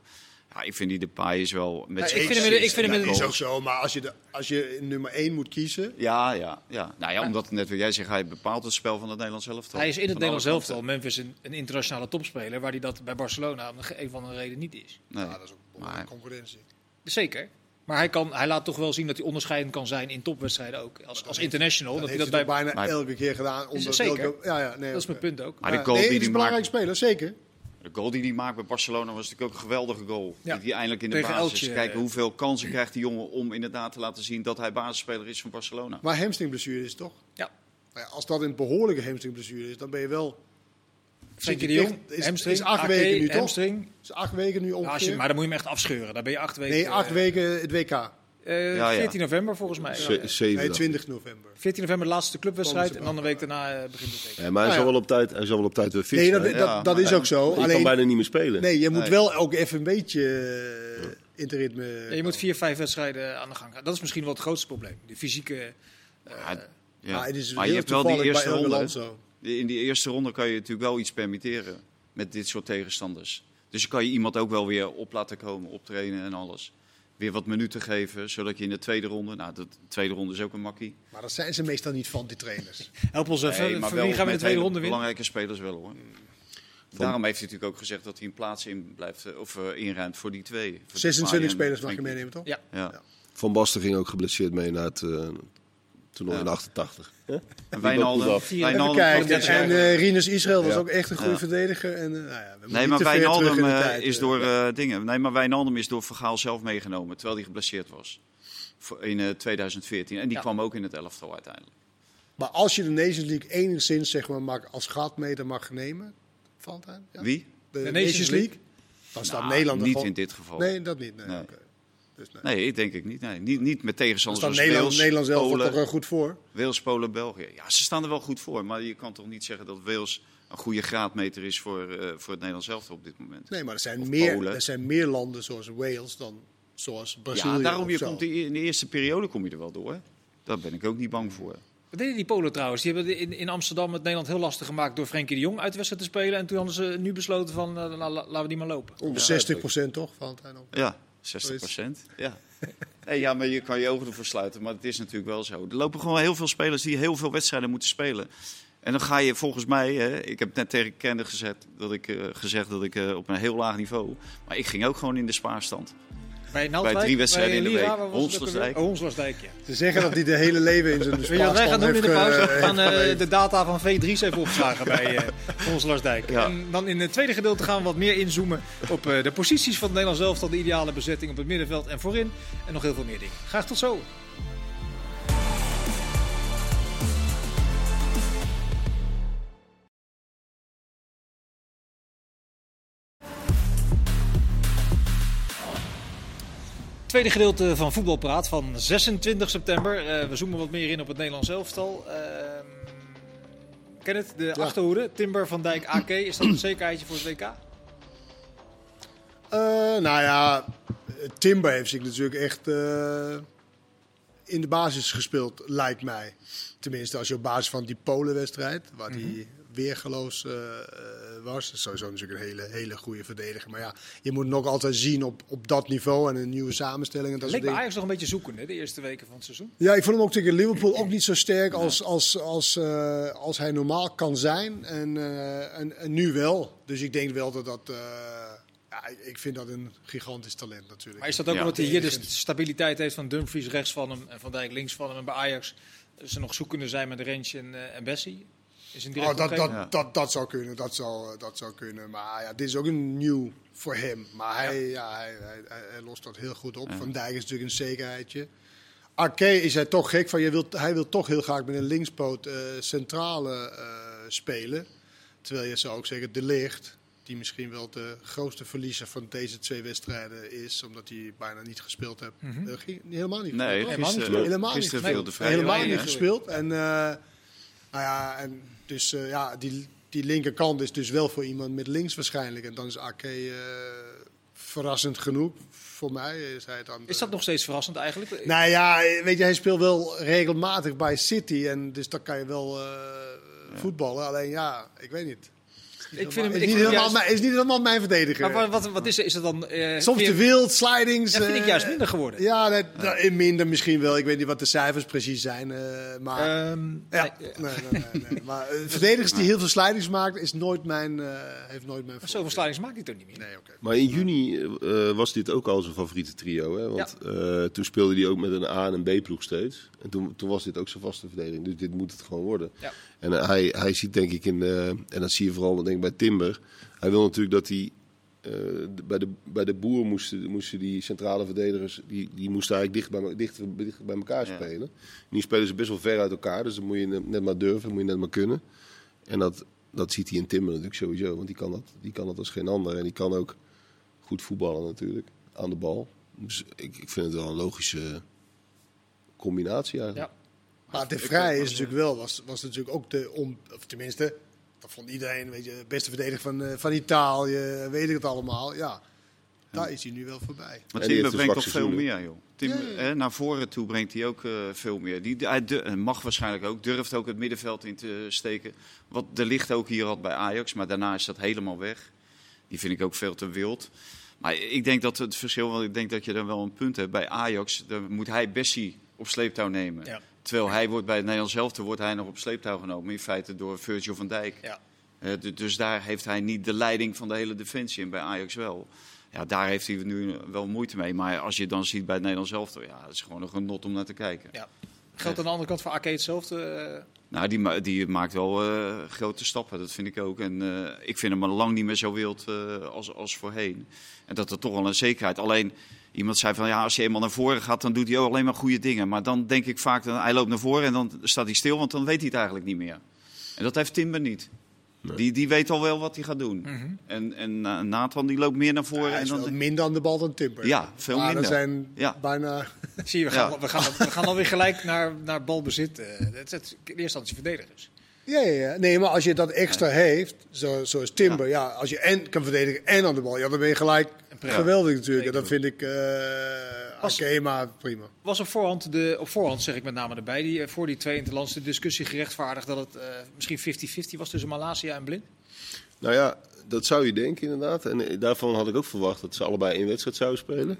S4: Ja, ik vind die de paai is wel met
S1: Ja,
S4: zijn
S1: ik vind hem in de- ik vind hem in
S2: dat
S1: de-
S2: is ook zo, maar als je, de, als je nummer 1 moet kiezen...
S4: Ja, ja, ja. Nou ja, omdat net wat jij zegt, hij bepaalt het spel van het Nederlands elftal.
S1: Hij is in het Nederlands
S4: alle
S1: elftal. Memphis een, een internationale topspeler, waar hij dat bij Barcelona om een van de reden niet is.
S4: Nee.
S2: Ja, dat is ook een
S4: Maar-
S2: concurrentie.
S1: Zeker. Maar hij, kan, hij laat toch wel zien dat hij onderscheidend kan zijn in topwedstrijden ook. Als, als international.
S2: Dat
S1: Dat hij
S2: heeft
S1: dat
S2: hij
S1: bij,
S2: toch bijna
S4: Maar-
S2: elke keer gedaan. Onder
S1: Zeker.
S2: ja, ja, nee,
S1: dat is mijn punt ook.
S4: Maar de goal
S2: nee,
S4: die
S2: het is een
S4: maakt,
S2: belangrijke speler, zeker.
S4: De goal die hij maakt bij Barcelona was natuurlijk ook een geweldige goal.
S1: Ja.
S4: Die hij eindelijk in de
S1: Tegen
S4: basis.
S1: Elche,
S4: Kijken
S1: eh.
S4: hoeveel kansen krijgt die jongen om inderdaad te laten zien dat hij basisspeler is van Barcelona.
S2: Maar hamstringblessure is toch?
S1: Ja.
S2: Nou ja, als dat een behoorlijke hamstringblessure is, dan ben je wel...
S1: Frenkie de
S2: je
S1: Jong,
S2: is-
S1: hamstring,
S2: is acht
S1: AK,
S2: weken nu, toch?
S1: hamstring.
S2: is acht weken nu
S1: Ja,
S2: ongeveer.
S1: als je, maar dan moet je hem echt afscheuren. Dan ben je acht weken.
S2: nee, acht
S1: eh,
S2: weken het WK.
S1: Eh,
S4: Ja, ja.
S1: 14 november volgens mij.
S2: Nee,
S3: dacht
S2: 20 november.
S1: 14 november de laatste clubwedstrijd. En dan een week daarna eh, begint het
S3: ik.
S1: WK.
S3: Ja, maar hij,
S2: Nou
S3: zal
S2: ja.
S3: wel op tijd, hij zal wel op tijd weer fit
S2: Nee, dat,
S3: zijn.
S2: dat, dat is ook zo.
S3: Je kan bijna niet meer spelen.
S2: nee, je moet
S4: Nee.
S2: wel ook even een beetje eh, in het ritme.
S1: Ja, je moet vier, vijf wedstrijden aan de gang gaan. Dat is misschien wel het grootste probleem. De fysieke... eh,
S4: Ja, ja.
S2: Ja, het is
S4: maar je hebt wel die eerste ronde. In die eerste ronde kan je natuurlijk wel iets permitteren met dit soort tegenstanders. Dus dan kan je iemand ook wel weer op laten komen, optrainen en alles. Weer wat minuten geven, zodat je in de tweede ronde... Nou, de tweede ronde is ook een makkie.
S2: Maar dat zijn ze meestal niet van, die trainers.
S1: help ons even.
S4: Nee, maar
S1: Voor
S4: wel
S1: wie gaan we de tweede ronde winnen?
S4: belangrijke spelers wel hoor. Daarom heeft hij natuurlijk ook gezegd dat hij een plaats in blijft, eh, of eh, inruimt voor die twee. Voor
S2: 26
S4: Depay en
S2: spelers mag je meenemen, toch?
S1: Ja.
S4: Ja.
S3: Van Basten ging ook geblesseerd mee naar het uh, toernooi
S4: Ja.
S3: in 88. Ja?
S4: En Wijnaldum, Wijnaldum
S2: kijken. En eh Rinus Israël was
S3: Ja.
S2: ook echt een goede
S4: Ja.
S2: verdediger. En, eh, nou ja, we moeten
S4: Nee, maar Wijnaldum
S2: de
S4: eh,
S2: tijd,
S4: is door eh, dingen. Nee, maar Wijnaldum is door Vergaal zelf meegenomen, terwijl hij geblesseerd was. Voor- In eh, 2014. En die
S1: Ja.
S4: kwam ook in het elftal uiteindelijk.
S2: Maar als je de Nations League enigszins zeg maar, mag, als graadmeter mag nemen, Valentijn? Ja?
S4: Wie?
S2: De,
S1: Nations
S2: Nations
S1: League?
S2: Dan staat
S4: Nou,
S2: Nederland er
S4: niet in dit geval.
S2: Nee, dat niet. Nee. Dus nee.
S4: Nee, ik denk ik niet. Nee. Niet, niet met tegenstanders
S2: staat
S4: als
S2: Nederland,
S4: Wales,
S2: Nederland zelf
S4: Polen,
S2: toch er goed voor.
S4: Wales, Polen, België. Ja, ze staan er wel goed voor. Maar je kan toch niet zeggen dat Wales een goede graadmeter is voor, eh, voor het Nederlands elftal op dit moment.
S2: Nee, maar er zijn,
S4: Of
S2: meer,
S4: Polen.
S2: er zijn meer landen zoals Wales dan zoals Brazilië.
S4: Ja, daarom je komt die- in de eerste periode kom je er wel door. Daar ben ik ook niet bang voor.
S1: Wat deden die Polen trouwens? Die hebben in, in Amsterdam het Nederland heel lastig gemaakt door Frenkie de Jong uit de wedstrijd te spelen. En toen hadden ze nu besloten van, eh, la- la- laten we die maar lopen.
S2: Ongeveer 60% toch, Valentijn? Ook.
S4: Ja, 60 procent. Ja. Ja, maar je kan je ogen ervoor sluiten. Maar het is natuurlijk wel zo. Er lopen gewoon heel veel spelers die heel veel wedstrijden moeten spelen. En dan ga je volgens mij, hè, ik heb net tegen Kende gezet, dat ik, eh, gezegd dat ik eh, op een heel laag niveau. Maar ik ging ook gewoon in de spaarstand.
S1: Bij, Naaldwijk,
S4: drie wedstrijden
S1: bij
S4: in de week. Honslersdijk.
S1: Oh, Honslersdijk, ja.
S2: Ze zeggen dat hij de hele leven in zijn
S1: Weet je wat wij gaan doen in de pauze?
S2: eh,
S1: We gaan eh, de data van V3's even opslagen bij uh, Honslersdijk.
S4: Ja.
S1: En dan in het tweede gedeelte gaan we wat meer inzoomen op eh, de posities van het Nederlands elftal. De ideale bezetting op het middenveld en voorin. En nog heel veel meer dingen. Graag tot zo. Tweede gedeelte van Voetbalpraat van 26 september. Eh, we zoomen wat meer in op het Nederlands elftal. Ehm Kenneth, de achterhoede. Timber, Van Dijk, AK. Is dat een zekerheidje voor het WK?
S2: Eh, nou ja, Timber heeft zich natuurlijk echt eh, in de basis gespeeld, lijkt mij. Tenminste, als je op basis van die Polenwedstrijd, waar hij weergeloos eh, eh, was. Dat is sowieso natuurlijk een hele, hele goede verdediger. Maar ja, je moet nog altijd zien op, op dat niveau en een nieuwe samenstelling. En dat
S1: Leek
S2: soort
S1: bij. Ajax nog een beetje zoeken, hè, de eerste weken van het seizoen.
S2: Ja, ik vond hem ook tegen Liverpool ook niet zo sterk als, als, als, eh, als hij normaal kan zijn. En, eh, en, en nu wel. Dus ik denk wel dat dat... eh, ja, ik vind dat een gigantisch talent natuurlijk.
S1: Maar is dat ook
S4: Ja.
S1: omdat hij hier de stabiliteit heeft van Dumfries rechts van hem en Van Dijk links van hem. En bij Ajax ze nog zoekende zijn met Rens en, en Bessie? Is een direct
S2: Oh, dat, dat,
S4: Ja.
S2: dat, dat zou kunnen, dat zou, dat zou kunnen. Maar ja, dit is ook een nieuw voor hem. Maar hij, ja. hij, hij, hij, hij lost dat heel goed op. Van Dijk is natuurlijk een zekerheidje. Arke is hij toch gek van, je wilt, hij wil toch heel graag met een linkspoot eh, centrale eh, spelen. Terwijl je zou ook zeggen, De Ligt, die misschien wel de grootste verliezer van deze twee wedstrijden is. Omdat hij bijna niet gespeeld heeft.
S1: Mhm.
S2: Eh, helemaal niet
S4: Nee,
S2: gespeeld, toch?
S1: Helemaal niet
S4: gisteren,
S2: Helemaal niet helemaal niet gespeeld. En, eh, nou ja, en dus eh, ja, die, die linkerkant is dus wel voor iemand met links waarschijnlijk. En dan is AK eh, verrassend genoeg. Voor mij is hij dan.
S1: Is dat nog steeds verrassend eigenlijk?
S2: Nou ja, weet je, hij speelt wel regelmatig bij City. En dus dan kan je wel eh, voetballen. Alleen ja, ik weet niet.
S1: Ik vind hem,
S2: is,
S1: ik
S2: niet helemaal,
S1: juist,
S2: is niet helemaal mijn verdediger.
S1: maar wat, wat, wat is, is het dan? eh,
S2: Soms te wild, slidings.
S1: Ja, vind ik
S2: eh,
S1: juist minder geworden.
S2: Ja, dat, dat- minder misschien wel. Ik weet niet wat de cijfers precies zijn. eh, maar
S1: Ehm,
S2: Ja,
S1: nee,
S2: nee, nee, nee, nee. Maar verdedigers die heel veel slidings maken, is nooit mijn, eh, heeft nooit mijn
S1: Zoveel slidings maakt hij toch niet meer?
S2: Nee, oké.
S3: Maar in juni eh, was dit ook al zijn favoriete trio. Hè? Want eh, toen speelde hij ook met een A- en een B-ploeg steeds. En toen, toen was dit ook zijn vaste verdediging. Dus dit moet het gewoon worden.
S1: Ja.
S3: En hij, hij ziet denk ik in, eh, en dat zie je vooral denk ik, bij Timber. Hij wil natuurlijk dat hij eh, bij, de, bij de boer moesten, moesten die centrale verdedigers, die, die moesten eigenlijk dicht bij, dicht, dicht bij elkaar
S4: Ja.
S3: spelen. Nu spelen ze best wel ver uit elkaar, dus dan moet je net- net maar durven, moet je net maar kunnen. En dat, dat ziet hij in Timber natuurlijk sowieso, want die kan, dat, die kan dat als geen ander. En die kan ook goed voetballen natuurlijk, aan de bal. Dus ik, ik vind het wel een logische combinatie eigenlijk.
S1: Ja.
S2: Maar de Vrij is natuurlijk wel, was, was natuurlijk ook de, om, of tenminste, dat vond iedereen, weet je, beste verdediger van, eh, van Italië, weet ik het allemaal. Ja, daar is hij nu wel voorbij.
S4: Maar Timber
S3: een
S4: brengt toch veel meer, joh. Timber,
S2: Ja, ja, ja.
S4: Hè, naar voren toe brengt hij ook eh, veel meer. Die, hij mag waarschijnlijk ook, durft ook het middenveld in te steken. Wat de licht ook hier had bij Ajax, maar daarna is dat helemaal weg. Die vind ik ook veel te wild. Maar ik denk dat het verschil, want ik denk dat je dan wel een punt hebt. Bij Ajax dan moet hij Bessie op sleeptouw nemen.
S1: Ja.
S4: Terwijl hij wordt bij het Nederlands elftal wordt hij nog op sleeptouw genomen. In feite door Virgil van Dijk.
S1: Ja.
S4: Eh, du- dus daar heeft hij niet de leiding van de hele defensie en bij Ajax wel. Ja, daar heeft hij nu wel moeite mee. Maar als je dan ziet bij het Nederlands elftal, ja, het is gewoon een genot om naar te kijken.
S1: Ja. Geldt aan de andere kant voor AK hetzelfde? eh,
S4: Nou, die, ma- die maakt wel eh, grote stappen, dat vind ik ook. En ik vind hem al lang niet meer zo wild als, als voorheen. En dat er toch wel een zekerheid. Alleen, iemand zei van ja, als je eenmaal naar voren gaat, dan doet hij ook alleen maar goede dingen. Maar dan denk ik vaak, dan, hij loopt naar voren en dan staat hij stil, want dan weet hij het eigenlijk niet meer. En dat heeft Timber niet. Die, die weet al wel wat hij gaat doen.
S1: Mhm.
S4: En, en eh, Nathan die loopt meer naar voren.
S2: hij
S4: en dan,
S2: wel minder aan de bal dan Timber.
S4: Ja, veel
S2: maar
S4: minder.
S2: er zijn
S4: Ja.
S2: bijna...
S1: Zie je, we gaan,
S4: Ja.
S1: we gaan, we gaan alweer gelijk naar, naar balbezit. eh, Het is in eerste instantie verdedigers.
S2: Ja, ja, ja. Nee, maar als je dat extra heeft, zo, zoals Timber, ja. als je en kan verdedigen en aan de bal, ja, dan ben je gelijk
S1: prima.
S2: geweldig natuurlijk. En dat vind ik, eh maar prima.
S1: Was op voorhand, de, op voorhand zeg ik met name erbij, die, eh, voor die twee interlands de discussie gerechtvaardigd dat het eh, misschien 50-50 was tussen Malasia en Blind?
S3: Nou ja, dat zou je denken inderdaad. En daarvan had ik ook verwacht dat ze allebei één wedstrijd zouden spelen.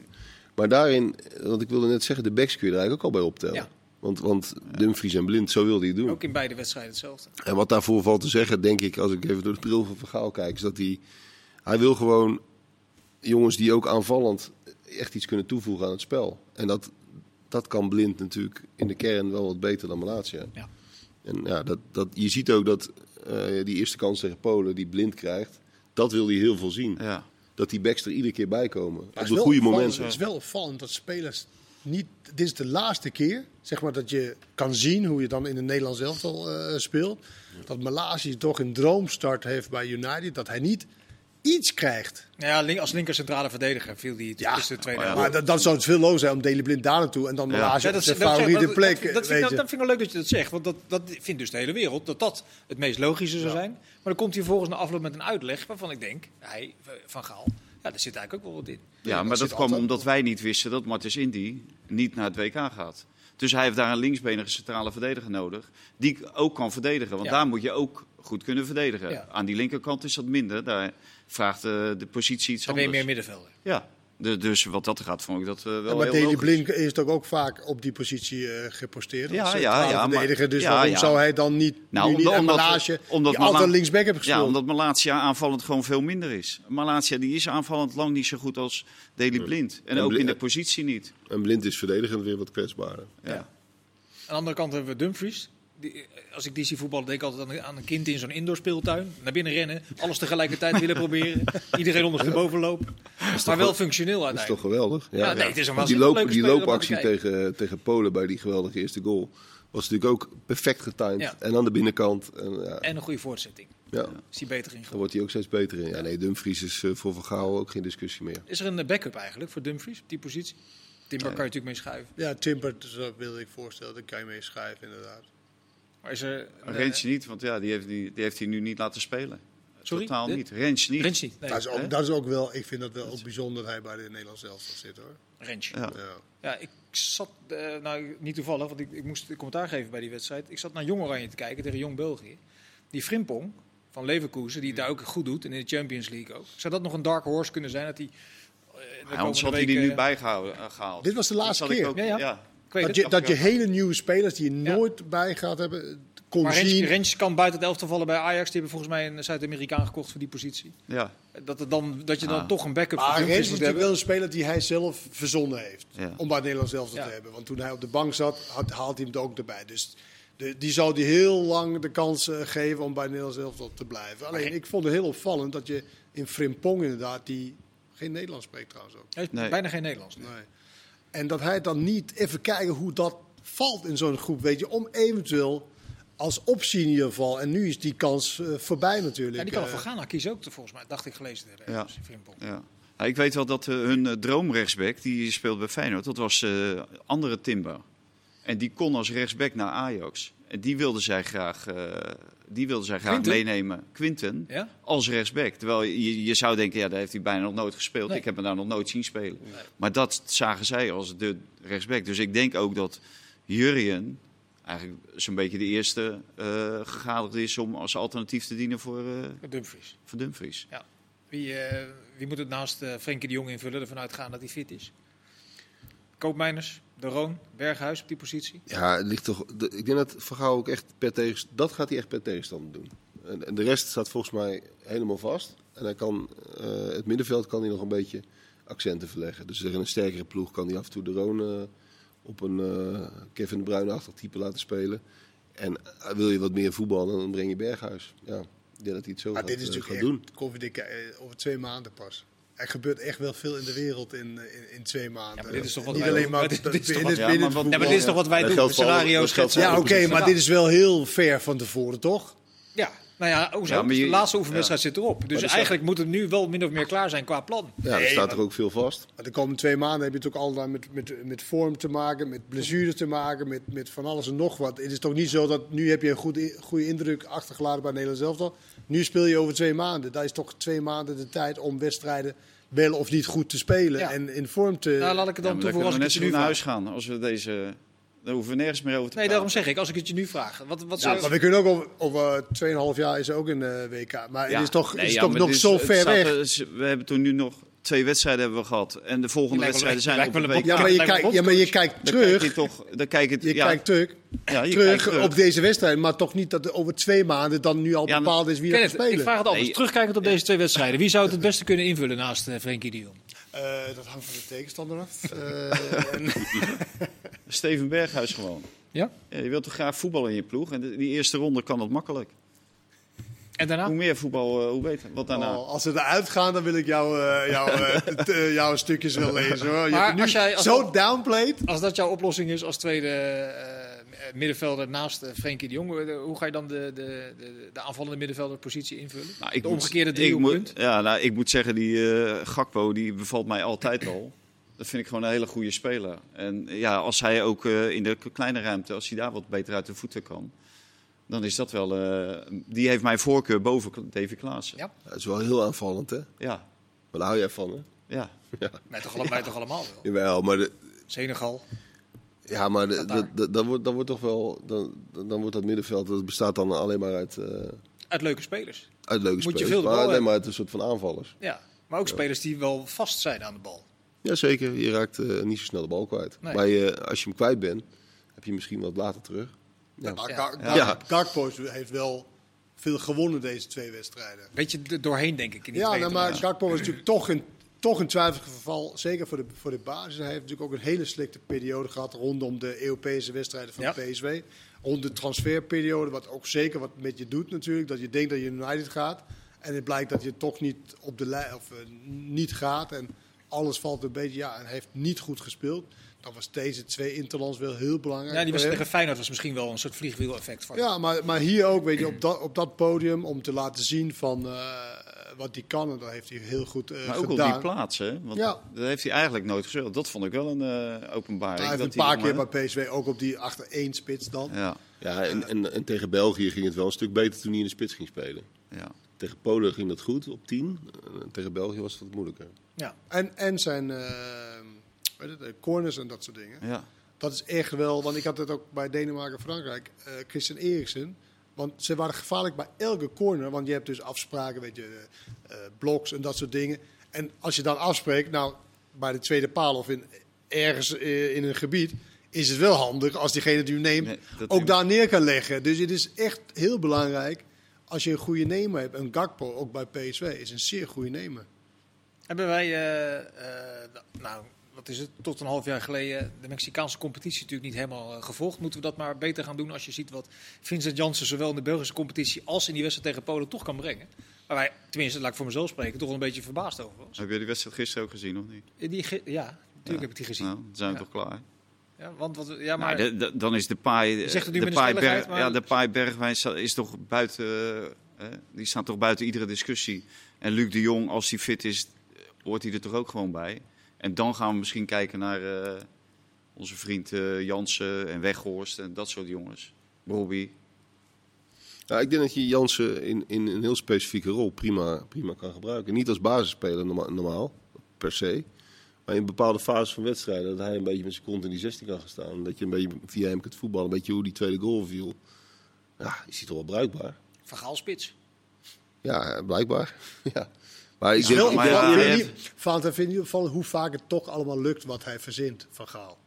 S3: Maar daarin, want ik wilde net zeggen, de backs kun je er eigenlijk ook al bij optellen.
S1: Ja.
S3: Want, want Dumfries en Blind, zo wilde hij het doen.
S1: Ook in beide wedstrijden hetzelfde.
S3: En wat daarvoor valt te zeggen, denk ik, als ik even door de bril van Vergaal kijk, is dat hij, hij wil gewoon jongens die ook aanvallend echt iets kunnen toevoegen aan het spel. En dat, dat kan Blind natuurlijk in de kern wel wat beter dan Malatia.
S1: Ja.
S3: En ja, dat, dat, je ziet ook dat eh, die eerste kans tegen Polen, die Blind krijgt, dat wil hij heel veel zien.
S4: ja.
S3: Dat die backs er iedere keer bij komen. Op de goede momenten.
S2: Het is wel opvallend dat spelers niet. Dit is de laatste keer, zeg maar, dat je kan zien hoe je dan in het Nederlands elftal eh speelt. Dat Malasi toch een droomstart heeft bij United. Dat hij niet iets krijgt.
S1: Nou Ja, als linker centrale verdediger viel die
S2: Ja,
S1: tussen de tweede
S4: oh ja.
S2: Maar dat, dan zou het veel loos zijn om Deli Blind daar naartoe en dan
S4: Ja.
S2: Malasi
S1: Ja,
S2: op zijn favoriete plek.
S1: Dat, dat, vind dat vind ik wel leuk dat je dat zegt. Want dat, dat vindt dus de hele wereld dat dat het meest logische zou
S2: Ja.
S1: zijn. Maar dan komt hij vervolgens na afloop met een uitleg waarvan ik denk, hij, Van Gaal, ja, daar zit eigenlijk ook wel wat in.
S4: Ja, maar dat kwam
S2: altijd-
S4: omdat wij niet wisten dat Martens Indy niet naar het WK gaat. Dus hij heeft daar een linksbenige centrale verdediger nodig. Die ook kan verdedigen. Want
S1: Ja.
S4: daar moet je ook goed kunnen verdedigen.
S1: Ja.
S4: Aan die linkerkant is dat minder. Daar vraagt eh, de positie iets
S1: Dan ben je
S4: anders.
S1: meer middenvelder.
S4: Ja, de, dus wat dat gaat, vond ik dat eh, wel
S2: Ja, maar
S4: heel
S2: Deli
S4: logisch.
S2: Blink is toch ook vaak op die positie eh, geposteerd.
S4: Ja,
S2: als
S4: ja, ja, maar-
S2: verdediger. Dus
S4: ja,
S2: waarom
S4: ja.
S2: zou hij dan niet,
S4: Nou,
S2: nu niet
S4: omdat-
S2: Malaasje
S4: omdat
S2: die altijd linksback heeft gespeeld?
S4: Ja, omdat Malatia aanvallend gewoon veel minder is. Malatia die is aanvallend lang niet zo goed als Deli Blind. En
S3: En
S4: ook
S3: Blind-
S4: in de positie niet.
S3: En Blind is verdedigend weer wat kwetsbaarder.
S4: Ja.
S1: Aan de andere kant hebben we Dumfries. Als ik die zie voetballen, denk ik altijd aan, aan een kind in zo'n indoor speeltuin. Naar binnen rennen, alles tegelijkertijd willen proberen. Iedereen ondersteboven lopen. Maar wel functioneel
S3: Dat is toch
S1: uiteindelijk.
S3: geweldig?
S1: Ja, nee, het is een
S3: die, loop, die loopactie tegen, tegen Polen bij die geweldige eerste goal was natuurlijk ook perfect getimed.
S1: Ja.
S3: En aan de binnenkant. En, ja,
S1: En een goede voortzetting.
S3: ja,
S1: Is hij beter in
S3: daar
S1: geworden.
S3: wordt hij ook steeds beter in. Ja, nee, Dumfries is eh, voor Van Gaal ook geen discussie meer.
S1: Is er een eh, backup eigenlijk voor Dumfries op die positie? Timber kan je natuurlijk mee schuiven.
S2: Ja, Timber, dus dat wilde ik voorstellen. Daar kan je mee schrijven, inderdaad.
S1: Maar is er...
S4: niet, want ja, die heeft, die, die heeft hij nu niet laten spelen.
S1: Sorry?
S4: Totaal niet. Rens niet.
S1: Rens niet. Nee,
S2: dat, is ook, dat is ook wel, ik vind dat wel ook bijzonder dat hij bij de Nederlandse elftal zit hoor.
S1: Rens.
S4: Ja.
S2: Ja.
S1: Ja, ik zat, eh, nou niet toevallig, want ik, ik moest een commentaar geven bij die wedstrijd. Ik zat naar Jong Oranje te kijken tegen Jong België. Die Frimpong van Leverkusen, die het daar ook goed doet en in de Champions League ook. Zou dat nog een dark horse kunnen zijn dat hij... eh, de
S4: Ja, anders had hij die nu bijgehouden, eh, gehaald.
S2: Dit was de laatste keer.
S4: ook-
S1: Ja, ja. Weet
S2: Dat
S1: het.
S2: je, dat je hele nieuwe spelers die je
S1: Ja.
S2: nooit bij gaat hebben, kon
S1: Maar Rens,
S2: zien.
S1: Rens kan buiten het elftal vallen bij Ajax. Die hebben volgens mij een Zuid-Amerikaan gekocht voor die positie.
S4: Ja.
S1: Dat, er dan, dat je dan
S4: Ah.
S1: toch een backup voor
S2: Maar Rens is natuurlijk wel een speler die hij zelf verzonnen heeft.
S4: Ja.
S2: Om bij het Nederlands elftal
S1: Ja.
S2: te hebben. Want toen hij op de bank zat, had, haalt hij hem er ook erbij. Dus de, die zou die heel lang de kans eh, geven om bij het Nederlands elftal te blijven. Alleen ik vond het heel opvallend dat je in Frimpong inderdaad, die geen Nederlands spreekt trouwens ook.
S4: Nee.
S1: bijna geen Nederlands.
S2: Nee. En dat hij dan niet even kijken hoe dat valt in zo'n groep, weet je, om eventueel als optie in ieder geval. En nu is die kans eh, voorbij natuurlijk.
S1: Ja, die kan
S2: Eh,
S1: er voor Ghana kiezen ook, volgens mij. Dacht ik gelezen te hebben.
S4: Ja. Ja. Ja, ik weet wel dat eh, hun eh, droomrechtsback, die speelt bij Feyenoord, dat was eh andere Timber. En die kon als rechtsback naar Ajax. En die wilden zij graag, eh, die wilden zij graag
S1: Quinten?
S4: meenemen. Quinten.
S1: Ja?
S4: Als rechtsback. Terwijl je, je zou denken, ja, daar heeft hij bijna nog nooit gespeeld.
S1: Nee.
S4: Ik heb hem daar nog nooit zien spelen. Maar dat zagen zij als de rechtsback. Dus ik denk ook dat Jurien eigenlijk zo'n beetje de eerste gegadigd is om als alternatief te dienen voor, eh
S1: Dumfries.
S4: voor Dumfries.
S1: Wie, eh, wie moet het naast Frenkie de Jong invullen, ervan uitgaan dat hij fit is? Koopmijners, De Roon, Berghuis op die positie.
S3: Ja, het ligt toch. de- ik denk dat Van Gaal ook echt per tegenstander. Dat gaat hij echt per tegenstander doen. En, en de rest staat volgens mij helemaal vast. En hij kan, eh, het middenveld kan hij nog een beetje accenten verleggen. Dus tegen een sterkere ploeg kan hij af en toe de Roon eh, op een eh, Kevin de Bruyne-achtig type laten spelen. En wil je wat meer voetballen, dan breng je Berghuis. Ja, ik denk dat hij het zo
S2: Maar
S3: gaat,
S2: dit is natuurlijk
S3: gaat doen.
S2: koffiedik over twee maanden pas. Er gebeurt echt wel veel in de wereld in, in, in twee maanden.
S1: Ja, dit is toch wat
S2: Niet
S1: wij
S2: alleen
S1: doen.
S2: maar
S1: dit- dit is
S4: wat- ja, maar wat-
S1: dit is toch wat wij
S3: Dat
S1: doen? Scenario's schetsen.
S2: Ja, oké, maar dit is wel heel ver van tevoren, toch?
S1: Ja, nou ja?
S4: Ja,
S1: Dus
S4: je-
S1: de laatste oefenwedstrijd zit erop. Dus
S3: er staat-
S1: eigenlijk moet het nu wel min of meer klaar zijn qua plan.
S3: Ja, er staat
S2: maar-
S3: er ook veel vast.
S2: Maar de komende twee maanden heb je het ook altijd met, met, met vorm te maken, met blessures te maken, met, met van alles en nog wat. Het is toch niet zo dat nu heb je een goed, goede indruk achtergelaten bij Nederland zelf. Nu speel je over twee maanden. Dat is toch twee maanden de tijd om wedstrijden wel of niet goed te spelen
S1: Ja.
S2: en in vorm te...
S1: Nou, laat ik het
S4: Ja,
S1: dan
S4: dan
S1: toevoegen als ik
S4: naar huis gaan. Als we deze... Daar hoeven we nergens meer over te
S1: Nee,
S4: praten.
S1: daarom zeg ik, als ik het je nu vraag. Wat, wat
S2: Ja,
S1: zou-
S2: maar we kunnen ook over, over 2,5 jaar is er ook een WK. Maar
S4: Ja.
S2: het is toch,
S4: Nee,
S2: het is
S4: ja,
S2: toch nog zo ver
S4: staat
S2: weg.
S4: we hebben toen nu nog twee wedstrijden hebben we gehad. En de volgende wedstrijden zijn op
S1: wel
S4: een week.
S2: Ja, maar je, kijkt, ja, maar je kijkt
S4: Dan kijk je
S2: terug,
S4: toch... Dan kijk je,
S2: je
S4: ja,
S2: kijkt terug,
S4: ja, je
S2: terug,
S4: kijkt terug.
S2: op deze wedstrijd. Maar toch niet dat er over twee maanden dan nu al bepaald is wie er gaat
S1: Kenneth, ik
S2: spelen.
S1: vraag het anders.
S4: Nee.
S1: Terugkijkend op deze twee wedstrijden. Wie zou het het beste kunnen invullen naast eh, Frenkie de Jong?
S2: Eh, dat hangt van de tegenstander af. Eh,
S4: Steven Berghuis gewoon.
S1: Ja?
S4: Ja, je wilt toch graag voetballen in je ploeg? En die eerste ronde kan dat makkelijk.
S1: En daarna?
S4: Hoe meer voetbal, eh, hoe beter. Wat daarna?
S2: Oh, als ze eruit gaan, dan wil ik jou, eh, jou, eh, eh, jouw stukjes wel lezen. Hoor. Je
S1: Maar
S2: nu
S1: als jij- als-
S2: zo downplayed.
S1: Als dat jouw oplossing is als tweede eh, middenvelder naast eh, Frenkie de Jong, eh, hoe ga je dan de, de, de, de aanvallende middenvelderpositie invullen?
S4: Nou, ik
S1: de omgekeerde
S4: ik
S1: driehoekpunt?
S4: moet, ja, nou, ik moet zeggen, die eh, Gakpo die bevalt mij altijd al. Dat vind ik gewoon een hele goede speler. En ja, als hij ook eh, in de kleine ruimte, als hij daar wat beter uit de voeten kan, dan is dat wel. eh, die heeft mijn voorkeur boven Davy Klaassen.
S1: Ja.
S3: Ja, het is wel heel aanvallend, hè?
S4: Ja,
S3: Maar daar hou jij van, hè?
S4: ja.
S1: Mij toch, alle- mij toch allemaal wel.
S3: Jawel, maar, de,
S1: Senegal.
S3: ja, maar de,
S1: Qatar.
S3: de- de- dan, wordt, dan wordt toch wel. Dan, dan wordt dat middenveld. Dat bestaat dan alleen maar uit, eh,
S1: Uit leuke spelers.
S3: uit leuke
S1: Moet je
S3: spelers.
S1: veel de bal
S3: maar alleen
S1: hebben.
S3: maar uit een soort van aanvallers.
S1: Ja. Maar ook spelers die wel vast zijn aan de bal.
S3: Jazeker, je raakt eh, niet zo snel de bal kwijt.
S1: Nee.
S3: Maar je, als je hem kwijt bent, heb je hem misschien wat later terug. Ja.
S2: Maar
S1: Ja.
S2: Gak-
S3: Ja.
S2: Gak- Gakpo heeft wel veel gewonnen deze twee wedstrijden.
S1: Beetje er doorheen, denk ik. In die
S2: Ja, nou, maar. Gakpo was natuurlijk toch een, toch een twijfelgeval. Zeker voor de, voor de basis. Hij heeft natuurlijk ook een hele slechte periode gehad rondom de Europese wedstrijden van
S1: Ja.
S2: de PSV. Rond de transferperiode, wat ook zeker wat met je doet natuurlijk. Dat je denkt dat je United gaat. En het blijkt dat je toch niet op de lijn of eh, niet gaat. En alles valt een beetje. Ja, en hij heeft niet goed gespeeld. Dan was deze twee interlands wel heel belangrijk.
S1: Ja, die was tegen Feyenoord was misschien wel een soort vliegwiel-effect. Van.
S2: Ja, maar, maar hier ook, weet je, op dat, op dat podium om te laten zien van eh, wat hij kan. En dat heeft hij heel goed eh,
S4: Maar ook
S2: gedaan.
S4: op die plaats, hè? Want
S2: Ja.
S4: dat heeft hij eigenlijk nooit gespeeld. Dat vond ik wel een eh, openbaring.
S2: Hij heeft
S4: dat
S2: een paar keer bij PSV ook op die achter één spits dan.
S4: Ja,
S3: Ja, en, en, en tegen België ging het wel een stuk beter toen hij in de spits ging spelen.
S4: ja.
S3: Tegen Polen ging dat goed op 10. En tegen België was het wat moeilijker.
S1: Ja.
S2: En, en zijn eh, weet het, eh, corners en dat soort dingen.
S4: ja.
S2: Dat is echt wel, want ik had het ook bij Denemarken en Frankrijk. eh, Christian Eriksen. Want ze waren gevaarlijk bij elke corner. Want je hebt dus afspraken, weet je, eh, eh, bloks en dat soort dingen. En als je dan afspreekt, nou, bij de tweede paal of in, ergens eh, in een gebied, is het wel handig als diegene die u neemt
S4: Nee,
S2: ook daar neer kan leggen. Dus het is echt heel belangrijk als je een goede nemer hebt. En Gakpo, ook bij PSV, is een zeer goede nemer.
S1: Hebben wij, eh, eh, nou, wat is het, tot een half jaar geleden de Mexicaanse competitie natuurlijk niet helemaal eh, gevolgd. Moeten we dat maar beter gaan doen als je ziet wat Vincent Janssen zowel in de Belgische competitie als in die wedstrijd tegen Polen toch kan brengen. Waar wij, tenminste, laat ik voor mezelf spreken, toch wel een beetje verbaasd over was.
S4: Heb je die wedstrijd gisteren ook gezien, of niet?
S1: Die, ja, natuurlijk heb ik die gezien.
S4: Nou, dan zijn we
S1: Ja.
S4: toch klaar.
S1: Ja, want wat, ja, maar
S4: Maar de, de- dan is de paai.
S1: Zegt het nu
S4: de paai
S1: stelligheid,
S4: Berg-
S1: maar-
S4: Ja, de paai Bergwijn is toch buiten. die staan toch buiten iedere discussie. En Luc de Jong, als hij fit is, hoort hij er toch ook gewoon bij. En dan gaan we misschien kijken naar, eh, Onze vriend eh, Jansen en Weghorst en dat soort jongens. Bobby.
S3: Ja, ik denk dat je Jansen in, in een heel specifieke rol prima, prima kan gebruiken. Niet als basisspeler norma- normaal, per se. Maar in bepaalde fases van wedstrijden, dat hij een beetje met zijn kont in die 16 kan gaan staan. Dat je een beetje via hem kunt voetballen, een beetje hoe die tweede goal viel. Ja, is hij toch wel bruikbaar?
S1: Van Gaal spits.
S3: Ja, blijkbaar. ja. Maar ik
S2: Is
S3: denk,
S2: wel,
S3: ik
S4: maar
S3: denk-
S4: ja,
S2: ik
S4: hij
S2: weet
S4: heeft-
S2: niet, Valentin, vind je opvallend hoe vaak het toch allemaal lukt wat hij verzint van Gaal?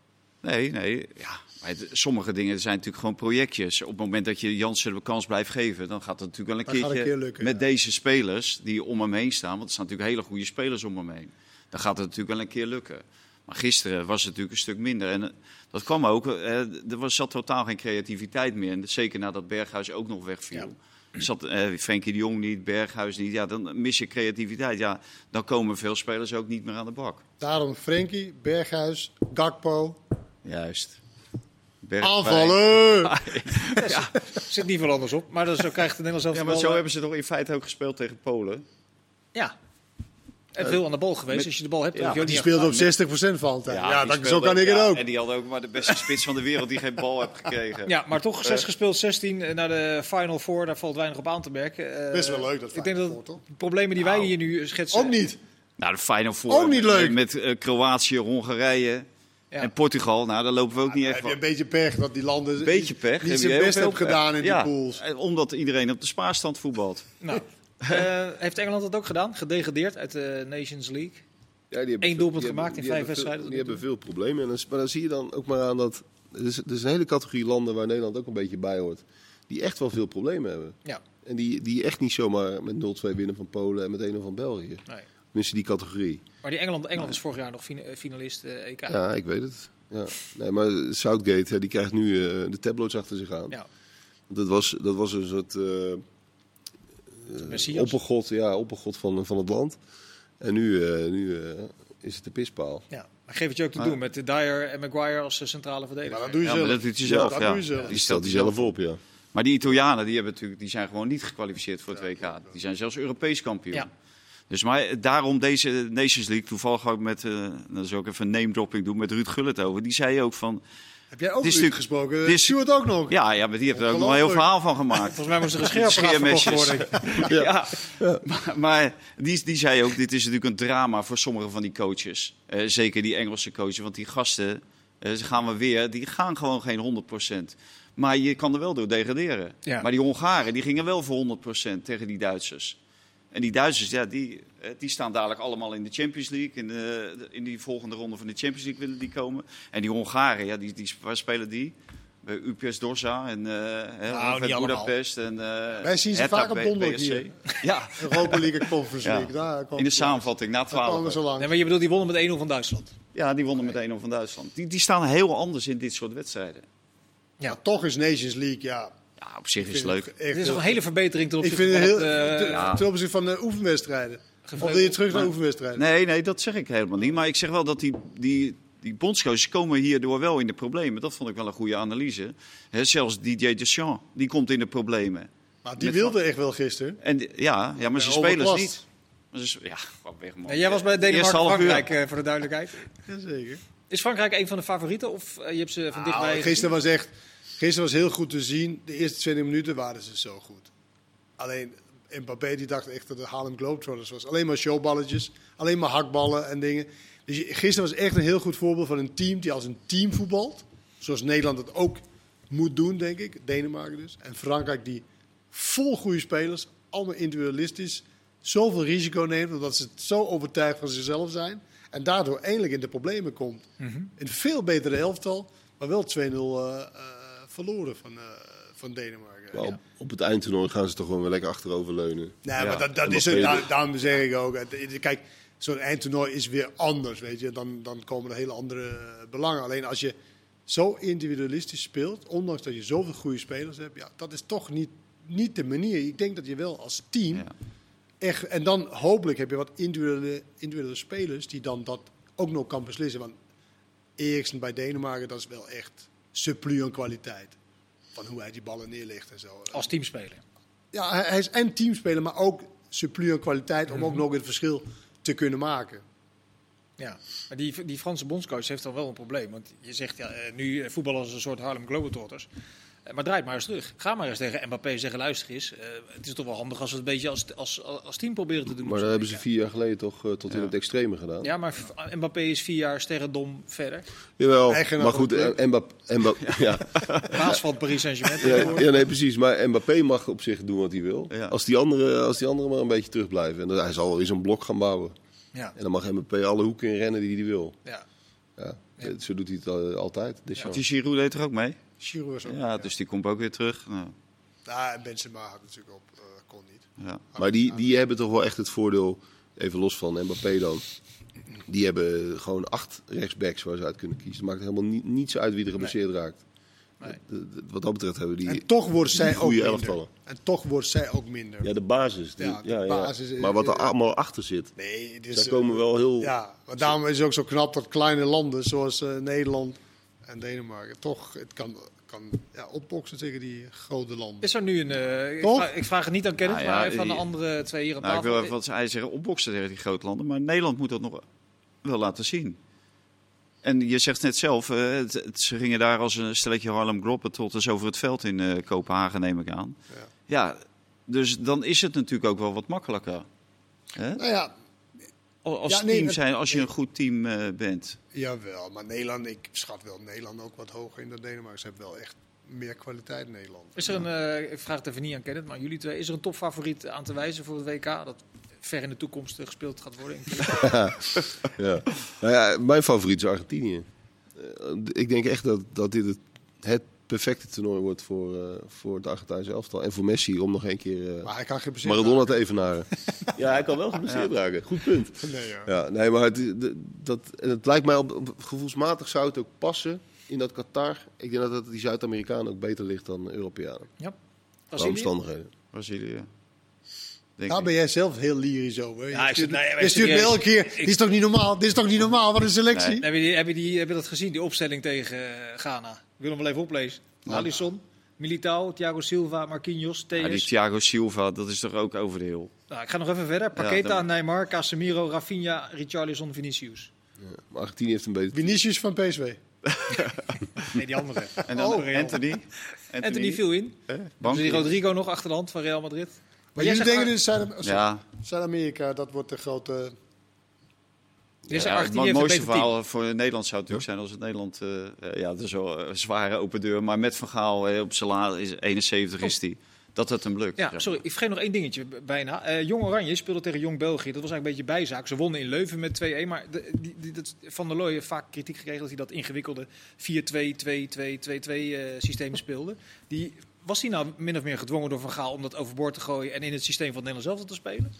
S4: Nee, nee. Ja, maar het- sommige dingen zijn natuurlijk gewoon projectjes. Op het moment dat je Jansen de kans blijft geven, dan gaat het natuurlijk wel een keertje
S2: een keer lukken,
S4: met
S2: ja.
S4: deze spelers die om hem heen staan. Want er staan natuurlijk hele goede spelers om hem heen. Dan gaat het natuurlijk wel een keer lukken. Maar gisteren was het natuurlijk een stuk minder. En eh, dat kwam ook. eh, er was, zat totaal geen creativiteit meer. En zeker nadat Berghuis ook nog wegviel. Zat eh, Frenkie de Jong niet, Berghuis niet. Ja, dan mis je creativiteit. Ja, dan komen veel spelers ook niet meer aan de bak.
S2: Daarom Frenkie, Berghuis, Gakpo,
S4: Juist. Berg-
S2: aanvallen!
S1: Er zit niet veel anders op. Maar dat, zo krijgt de Nederlands zelf
S4: Ja, maar zo hebben ze toch in feite ook gespeeld tegen Polen.
S1: Ja. En veel aan de bal geweest.
S4: met-
S1: Als je de bal hebt,
S4: Ja,
S2: Die speelde op
S1: te gaan.
S2: 60% van altijd. Ja, dat, zo kan ik het ook.
S4: En die had ook maar de beste spits van de wereld die geen bal heeft gekregen.
S1: Ja, maar toch 6 gespeeld, 16 naar de Final Four. Daar valt weinig op aan te merken. Eh,
S2: Best wel leuk, dat
S1: Ik denk dat de problemen die wij hier nu schetsen...
S2: Ook niet.
S4: Nou, de Final Four.
S2: Ook niet leuk.
S4: Met eh, Kroatië, Hongarije
S1: Ja.
S4: en Portugal. Nou, daar lopen we ook niet echt
S2: heb je
S4: van.
S2: een beetje pech dat die landen
S4: beetje pech.
S2: niet zijn best hebben gedaan in
S4: ja,
S2: die pools.
S4: eh, Omdat iedereen op de spaarstand voetbalt.
S1: Nou, eh, heeft Engeland dat ook gedaan? Gedegradeerd uit de Nations League?
S3: Ja, die hebben
S1: Eén doelpunt gemaakt
S3: hebben-
S1: in vijf wedstrijden
S3: Die hebben veel problemen. En dan, maar dan zie je dan ook maar aan dat... Er is, er is een hele categorie landen waar Nederland ook een beetje bij hoort. Die echt wel veel problemen hebben.
S1: Ja.
S3: En die, die echt niet zomaar met 0-2 winnen van Polen en met 1-0 van België.
S1: Nee.
S3: Tenminste die categorie.
S1: Maar die Engeland, Engeland was vorig jaar nog fina- finalist eh, EK.
S3: Ja, ik weet het. Ja. Nee, maar Southgate hè, die krijgt nu eh, de tabloids achter zich aan.
S1: Ja.
S3: Dat, was, dat was een soort eh
S1: Messias.
S3: oppergod, ja, oppergod van, van het land. En nu, eh, nu eh, is het de pispaal.
S1: Ja. Maar geef het je ook te
S4: Maar-
S1: doen met de Dyer en Maguire als eh, centrale verdediger.
S2: Maar dat doe je
S4: Ja,
S2: zelf.
S4: dat doet hij zelf.
S2: dat
S4: ja.
S2: doe je zelf.
S3: Die stelt hij zelf op, ja.
S4: Maar die Italianen die hebben natuurlijk, die zijn gewoon niet gekwalificeerd voor het WK. Die zijn zelfs Europees kampioen.
S1: Ja.
S4: Dus maar daarom deze Nations League, toevallig ook met, eh dat is ook even een name dropping doen, met Ruud Gullit over. Die zei ook van,
S2: Heb jij ook
S4: Dit natuurlijk-
S2: gesproken?
S4: dit is-
S2: Stuart ook nog.
S4: ja, ja maar die heeft er ook nog een heel verhaal van gemaakt.
S1: Volgens mij moest er een
S4: Scheermesjes.
S1: worden.
S4: Ja, maar, maar die, die zei ook, dit is natuurlijk een drama voor sommige van die coaches. Eh, zeker die Engelse coaches, want die gasten, eh, ze gaan we weer, die gaan gewoon geen 100%. Maar je kan er wel door degraderen.
S1: Ja.
S4: Maar die Hongaren, die gingen wel voor 100% tegen die Duitsers. En die Duitsers, ja, die, eh, die staan dadelijk allemaal in de Champions League. In, de, in die volgende ronde van de Champions League willen die komen. En die Hongaren, ja, die, die, waar spelen die? Bij UPS Dorsa en uh,
S1: Nou.
S4: Budapest. En, eh,
S2: Wij zien ze vaak op donderdag hier.
S4: Ja,
S2: Europa League en Conference
S4: Ja.
S2: League. Daar kwam
S4: in de samenvatting na
S2: langs. Daar kwamen
S4: 12.
S2: ze lang.
S1: Nee, maar je bedoelt, die wonnen met 1-0 van Duitsland.
S4: Ja, die wonnen met 1-0 van Duitsland. Die, die staan heel anders in dit soort wedstrijden.
S1: Ja.
S2: Maar toch is Nations League, ja.
S4: Ja, op zich is het leuk.
S1: Het is een hele verbetering ten
S2: Ik
S1: opzichte
S2: vind het
S1: van
S2: heel...
S1: het, eh,
S4: ja.
S2: Ten opzichte van de oefenwedstrijden. Of wil je terug naar oefenwedstrijden?
S4: Nee, nee, dat zeg ik helemaal niet. Maar ik zeg wel dat die, die, die bondscoaches komen hierdoor wel in de problemen. Dat vond ik wel een goede analyse. Hè, zelfs DJ Deschamps, die komt in de problemen.
S2: Maar die
S4: Met
S2: wilde echt wel gisteren.
S4: En die- ja, ja, maar zijn
S2: Ja,
S4: spelers niet. Maar ze- Ja, weg man.
S1: Ja, jij was bij
S4: Eerste half uur.
S1: Denemarken-Frankrijk, eh, voor de duidelijkheid.
S2: Jazeker.
S1: Is Frankrijk een van de favorieten? Of eh, je hebt ze van dichtbij
S2: Nou,
S1: gezien?
S2: gisteren was echt... Gisteren was heel goed te zien. De eerste 20 minuten waren ze zo goed. Alleen Mbappé die dacht echt dat het Harlem Globetrotters was. Alleen maar showballetjes. Alleen maar hakballen en dingen. Dus gisteren was echt een heel goed voorbeeld van een team die als een team voetbalt. Zoals Nederland het ook moet doen, denk ik. Denemarken dus. En Frankrijk die vol goede spelers. Allemaal individualistisch. Zoveel risico neemt omdat ze zo overtuigd van zichzelf zijn. En daardoor eindelijk in de problemen komt. Een veel betere elftal. Maar wel 2-0 eh, eh, verloren van, eh, van Denemarken.
S3: Op, op het eindtoernooi gaan ze toch gewoon weer lekker achterover leunen.
S2: Nee,
S4: Ja,
S2: maar dat, dat is het, daarom zeg ik ook. Kijk, zo'n eindtoernooi is weer anders, weet je. Dan, dan komen er hele andere belangen. Alleen als je zo individualistisch speelt, ondanks dat je zoveel goede spelers hebt, ja, dat is toch niet, niet de manier. Ik denk dat je wel als team
S4: Ja.
S2: echt... En dan hopelijk heb je wat individuele, individuele spelers die dan dat ook nog kan beslissen. Want Eriksen bij Denemarken, dat is wel echt surplus aan kwaliteit. Van hoe hij die ballen neerlegt en zo.
S1: Als teamspeler.
S2: Ja, hij, is en teamspeler, maar ook surplus aan kwaliteit
S1: Mhm.
S2: om ook nog het verschil te kunnen maken.
S1: Ja, maar die, die Franse bondscoach heeft dan wel een probleem. Want je zegt, ja, eh, nu eh, voetballen als een soort Harlem Globetrotters. Maar draai het maar eens terug. Ga maar eens tegen Mbappé zeggen, luister eens. eh, het is toch wel handig als we het een beetje als, als, als team proberen te doen.
S3: Maar dat hebben ze vier jaar geleden toch eh, tot in het extreme gedaan.
S1: Ja, maar Mbappé is vier jaar sterrendom verder.
S3: Jawel,
S2: Eigenaar
S3: maar goed,
S2: club.
S3: eh, Mbappé, Mbappé, ja,
S1: Baas van Paris Saint-Germain.
S3: ja, ja, nee, precies. Maar Mbappé mag op zich doen wat hij wil.
S4: Ja.
S3: Als, die anderen, als die anderen maar een beetje terugblijven. En dan, hij zal wel eens een blok gaan bouwen.
S1: Ja,
S3: En dan mag Mbappé alle hoeken in rennen die hij wil.
S1: ja.
S3: Ja, Zo doet hij het altijd. Deschamps.
S4: Die Giroud deed er ook mee.
S2: Giroud was ook.
S4: Ja, dus die komt ook weer terug. Nou,
S2: Ja, en Benzema had natuurlijk op, eh, kon niet.
S4: ja.
S3: Maar die, die hebben toch wel echt het voordeel, even los van Mbappé dan. Die hebben gewoon acht rechtsbacks waar ze uit kunnen kiezen. Het maakt helemaal ni- niets uit wie er geblesseerd raakt.
S1: Nee.
S3: Wat dat betreft hebben die
S2: En toch worden zij ook
S3: goede
S2: minder.
S3: elftallen.
S2: En toch wordt zij ook minder.
S3: Ja, de basis. die-
S2: Ja, de
S3: ja, ja.
S2: basis is-
S3: Maar wat er allemaal achter zit,
S2: Nee, het is,
S3: daar komen wel heel...
S2: Ja, maar daarom is het ook zo knap dat kleine landen zoals eh, Nederland en Denemarken toch het kan, kan ja, opboksen tegen die grote landen.
S1: Is er nu een... eh, ik, vraag, ik vraag het niet aan Kenneth,
S4: Nou ja,
S1: maar even aan de andere twee hier aan
S4: Nou, ik wil even wat hij zeggen, opboksen tegen die grote landen. Maar Nederland moet dat nog wel laten zien. En je zegt net zelf, eh, het, het- ze gingen daar als een stelletje Harlem Globetrotters over het veld in eh, Kopenhagen, neem ik aan.
S2: Ja.
S4: Ja, dus dan is het natuurlijk ook wel wat makkelijker. Hè?
S2: Nou ja,
S4: Als
S2: Ja, nee,
S4: team zijn, als je een goed team eh, bent.
S2: jawel. Maar Nederland, ik schat wel Nederland ook wat hoger in dan Denemarken. Ze hebben wel echt meer kwaliteit Nederland.
S1: Is er een, eh, ik vraag het even niet aan Kenneth, maar jullie twee, is er een topfavoriet aan te wijzen voor het WK dat ver in de toekomst eh, gespeeld gaat worden?
S3: Ja. Nou ja, mijn favoriet is Argentinië. Eh, ik denk echt dat, dat dit het, het perfecte toernooi wordt voor, eh, voor het Argentijnse elftal. En voor Messi om nog een keer eh,
S2: Maar hij kan geblesseerd
S3: Maradona te evenaren. ja, hij kan wel geblesseerd raken. Goed punt.
S2: raken. Nee, ja.
S3: Ja, nee, maar het, de- dat, en het lijkt mij op, op- gevoelsmatig zou het ook passen in dat Qatar. Ik denk dat het die Zuid-Amerikanen ook beter ligt dan de Europeanen.
S1: Ja.
S3: Qua
S1: Brazilië?
S3: omstandigheden.
S4: Brazilië. Denk
S2: Daar
S4: ik.
S2: ben jij zelf heel lyrisch over.
S1: Ja,
S2: je
S1: ik
S2: stuurt,
S1: nee,
S2: je me elke keer.
S1: Ik-
S2: Dit is toch niet normaal? Dit is toch niet normaal? Wat een selectie.
S1: Heb je, die, heb, je die, heb je dat gezien, die opstelling tegen eh, Ghana? Ik wil hem wel even oplezen. Alisson, Militao, Thiago Silva, Marquinhos,
S4: Ja, die. Thiago Silva, dat is toch ook over de heel.
S1: Nou, ik ga nog even verder. Paqueta,
S4: dan-
S1: Neymar, Casemiro, Rafinha, Richarlison, Vinicius.
S3: Ja, maar Argentinië heeft een beter
S2: Vinicius van PSV.
S1: Nee, die andere.
S4: En dan
S1: Oh.
S4: Anthony.
S1: Anthony viel in.
S4: Eh,
S1: Dus die Rodrigo nog achter de hand van Real Madrid.
S2: Maar jullie denken dus Zuid-Amerika, dat wordt de grote...
S4: Ja, het mooiste verhaal voor Nederland zou natuurlijk zijn als het Nederland... eh, eh, ja, dat is wel een zware open deur. Maar met Van Gaal eh, op zijn la is 71 is die. Dat het hem lukt.
S1: Ja, sorry, ik vergeet nog één dingetje bijna. Eh, Jong Oranje speelde tegen Jong België. Dat was eigenlijk een beetje bijzaak. Ze wonnen in Leuven met 2-1. Maar de, die, die, dat, Van der Looy heeft vaak kritiek gekregen dat hij dat ingewikkelde 4-2-2-2-2-2 eh, systeem speelde. Die, was hij nou min of meer gedwongen door Van Gaal om dat overboord te gooien en in het systeem van het Nederlands zelf te spelen?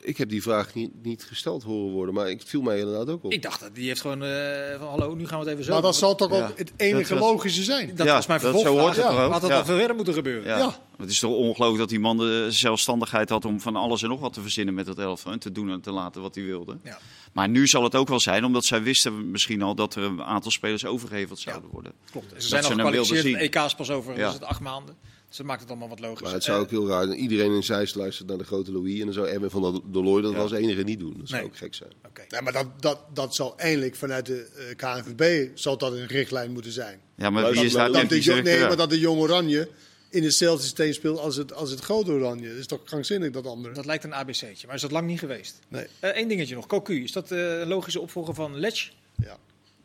S3: Ik heb die vraag niet, niet gesteld horen worden, maar ik viel mij inderdaad ook op.
S1: Ik dacht dat die heeft gewoon eh, van hallo, nu gaan we het even zo.
S2: Maar dat zal toch
S4: Ja.
S2: ook het enige
S4: Dat
S2: logische zijn?
S1: dat
S4: Ja,
S1: was mijn
S4: dat- zo hoort het
S2: Ja.
S1: Had dat
S4: Ja.
S1: eerder moeten gebeuren?
S4: Ja.
S2: Ja.
S4: Het is toch ongelooflijk dat die man de zelfstandigheid had om van alles en nog wat te verzinnen met het elftal. En te doen en te laten wat hij wilde.
S1: Ja.
S4: Maar nu zal het ook wel zijn, omdat zij wisten misschien al dat er een aantal spelers overgeheveld zouden worden.
S1: Klopt. Ze
S4: Dat
S1: zijn
S4: ze
S1: al gekwalificeerd.
S4: zien.
S1: EK's pas over
S4: Ja.
S1: was het acht maanden. Dus dat maakt het allemaal wat logisch.
S3: Maar het zou
S1: Eh,
S3: ook heel raar zijn. Iedereen in Zeist luistert naar de grote Louis. En dan zou Erwin van der Dolooy dat
S4: Ja.
S3: als enige niet doen. Dat zou
S1: Nee.
S3: ook gek zijn.
S1: Oké.
S2: Nee, maar dat, dat, dat zal eindelijk vanuit de eh, KNVB zal dat een richtlijn moeten zijn.
S4: Ja, maar
S3: Maar
S4: wie
S3: dat-
S4: is
S3: dat-
S2: Dat
S4: technisch
S2: de, nee, maar dat de Jong Oranje in hetzelfde systeem speelt als het, als het grote Oranje. Dat is toch krankzinnig, dat andere?
S1: Dat lijkt een ABC'tje, maar is dat lang niet geweest.
S2: Nee.
S1: Eén dingetje nog. Cocu, is dat eh, een logische opvolger van Lech?
S2: Ja.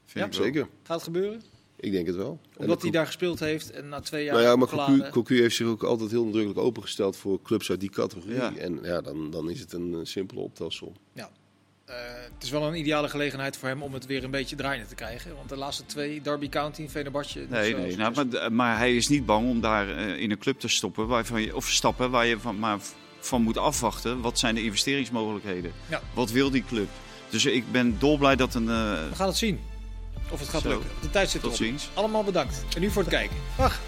S4: Vind
S1: Ja,
S4: ik wel.
S3: Zeker.
S1: Gaat het gebeuren?
S3: Ik denk het wel. En
S1: Omdat hij daar gespeeld heeft en na twee jaar
S3: Nou ja, maar Cocu, Cocu heeft zich ook altijd heel nadrukkelijk opengesteld voor clubs uit die categorie.
S4: Ja.
S3: En ja, dan, dan is het een simpele optelsom.
S1: Ja. Eh, het is wel een ideale gelegenheid voor hem om het weer een beetje draaiende te krijgen. Want de laatste twee, Derby County, Venerbahce... dus,
S4: Nee, nee. Nou, maar, maar hij is niet bang om daar eh, in een club te stoppen, waarvan je, of stappen waar je van, maar van moet afwachten. Wat zijn de investeringsmogelijkheden?
S1: Ja.
S4: Wat wil die club? Dus ik ben dolblij dat een... eh,
S1: We gaan het zien of het gaat
S4: Zo.
S1: lukken. De tijd zit
S4: tot
S1: erop.
S4: ziens.
S1: Allemaal bedankt. En nu voor het kijken. Dag.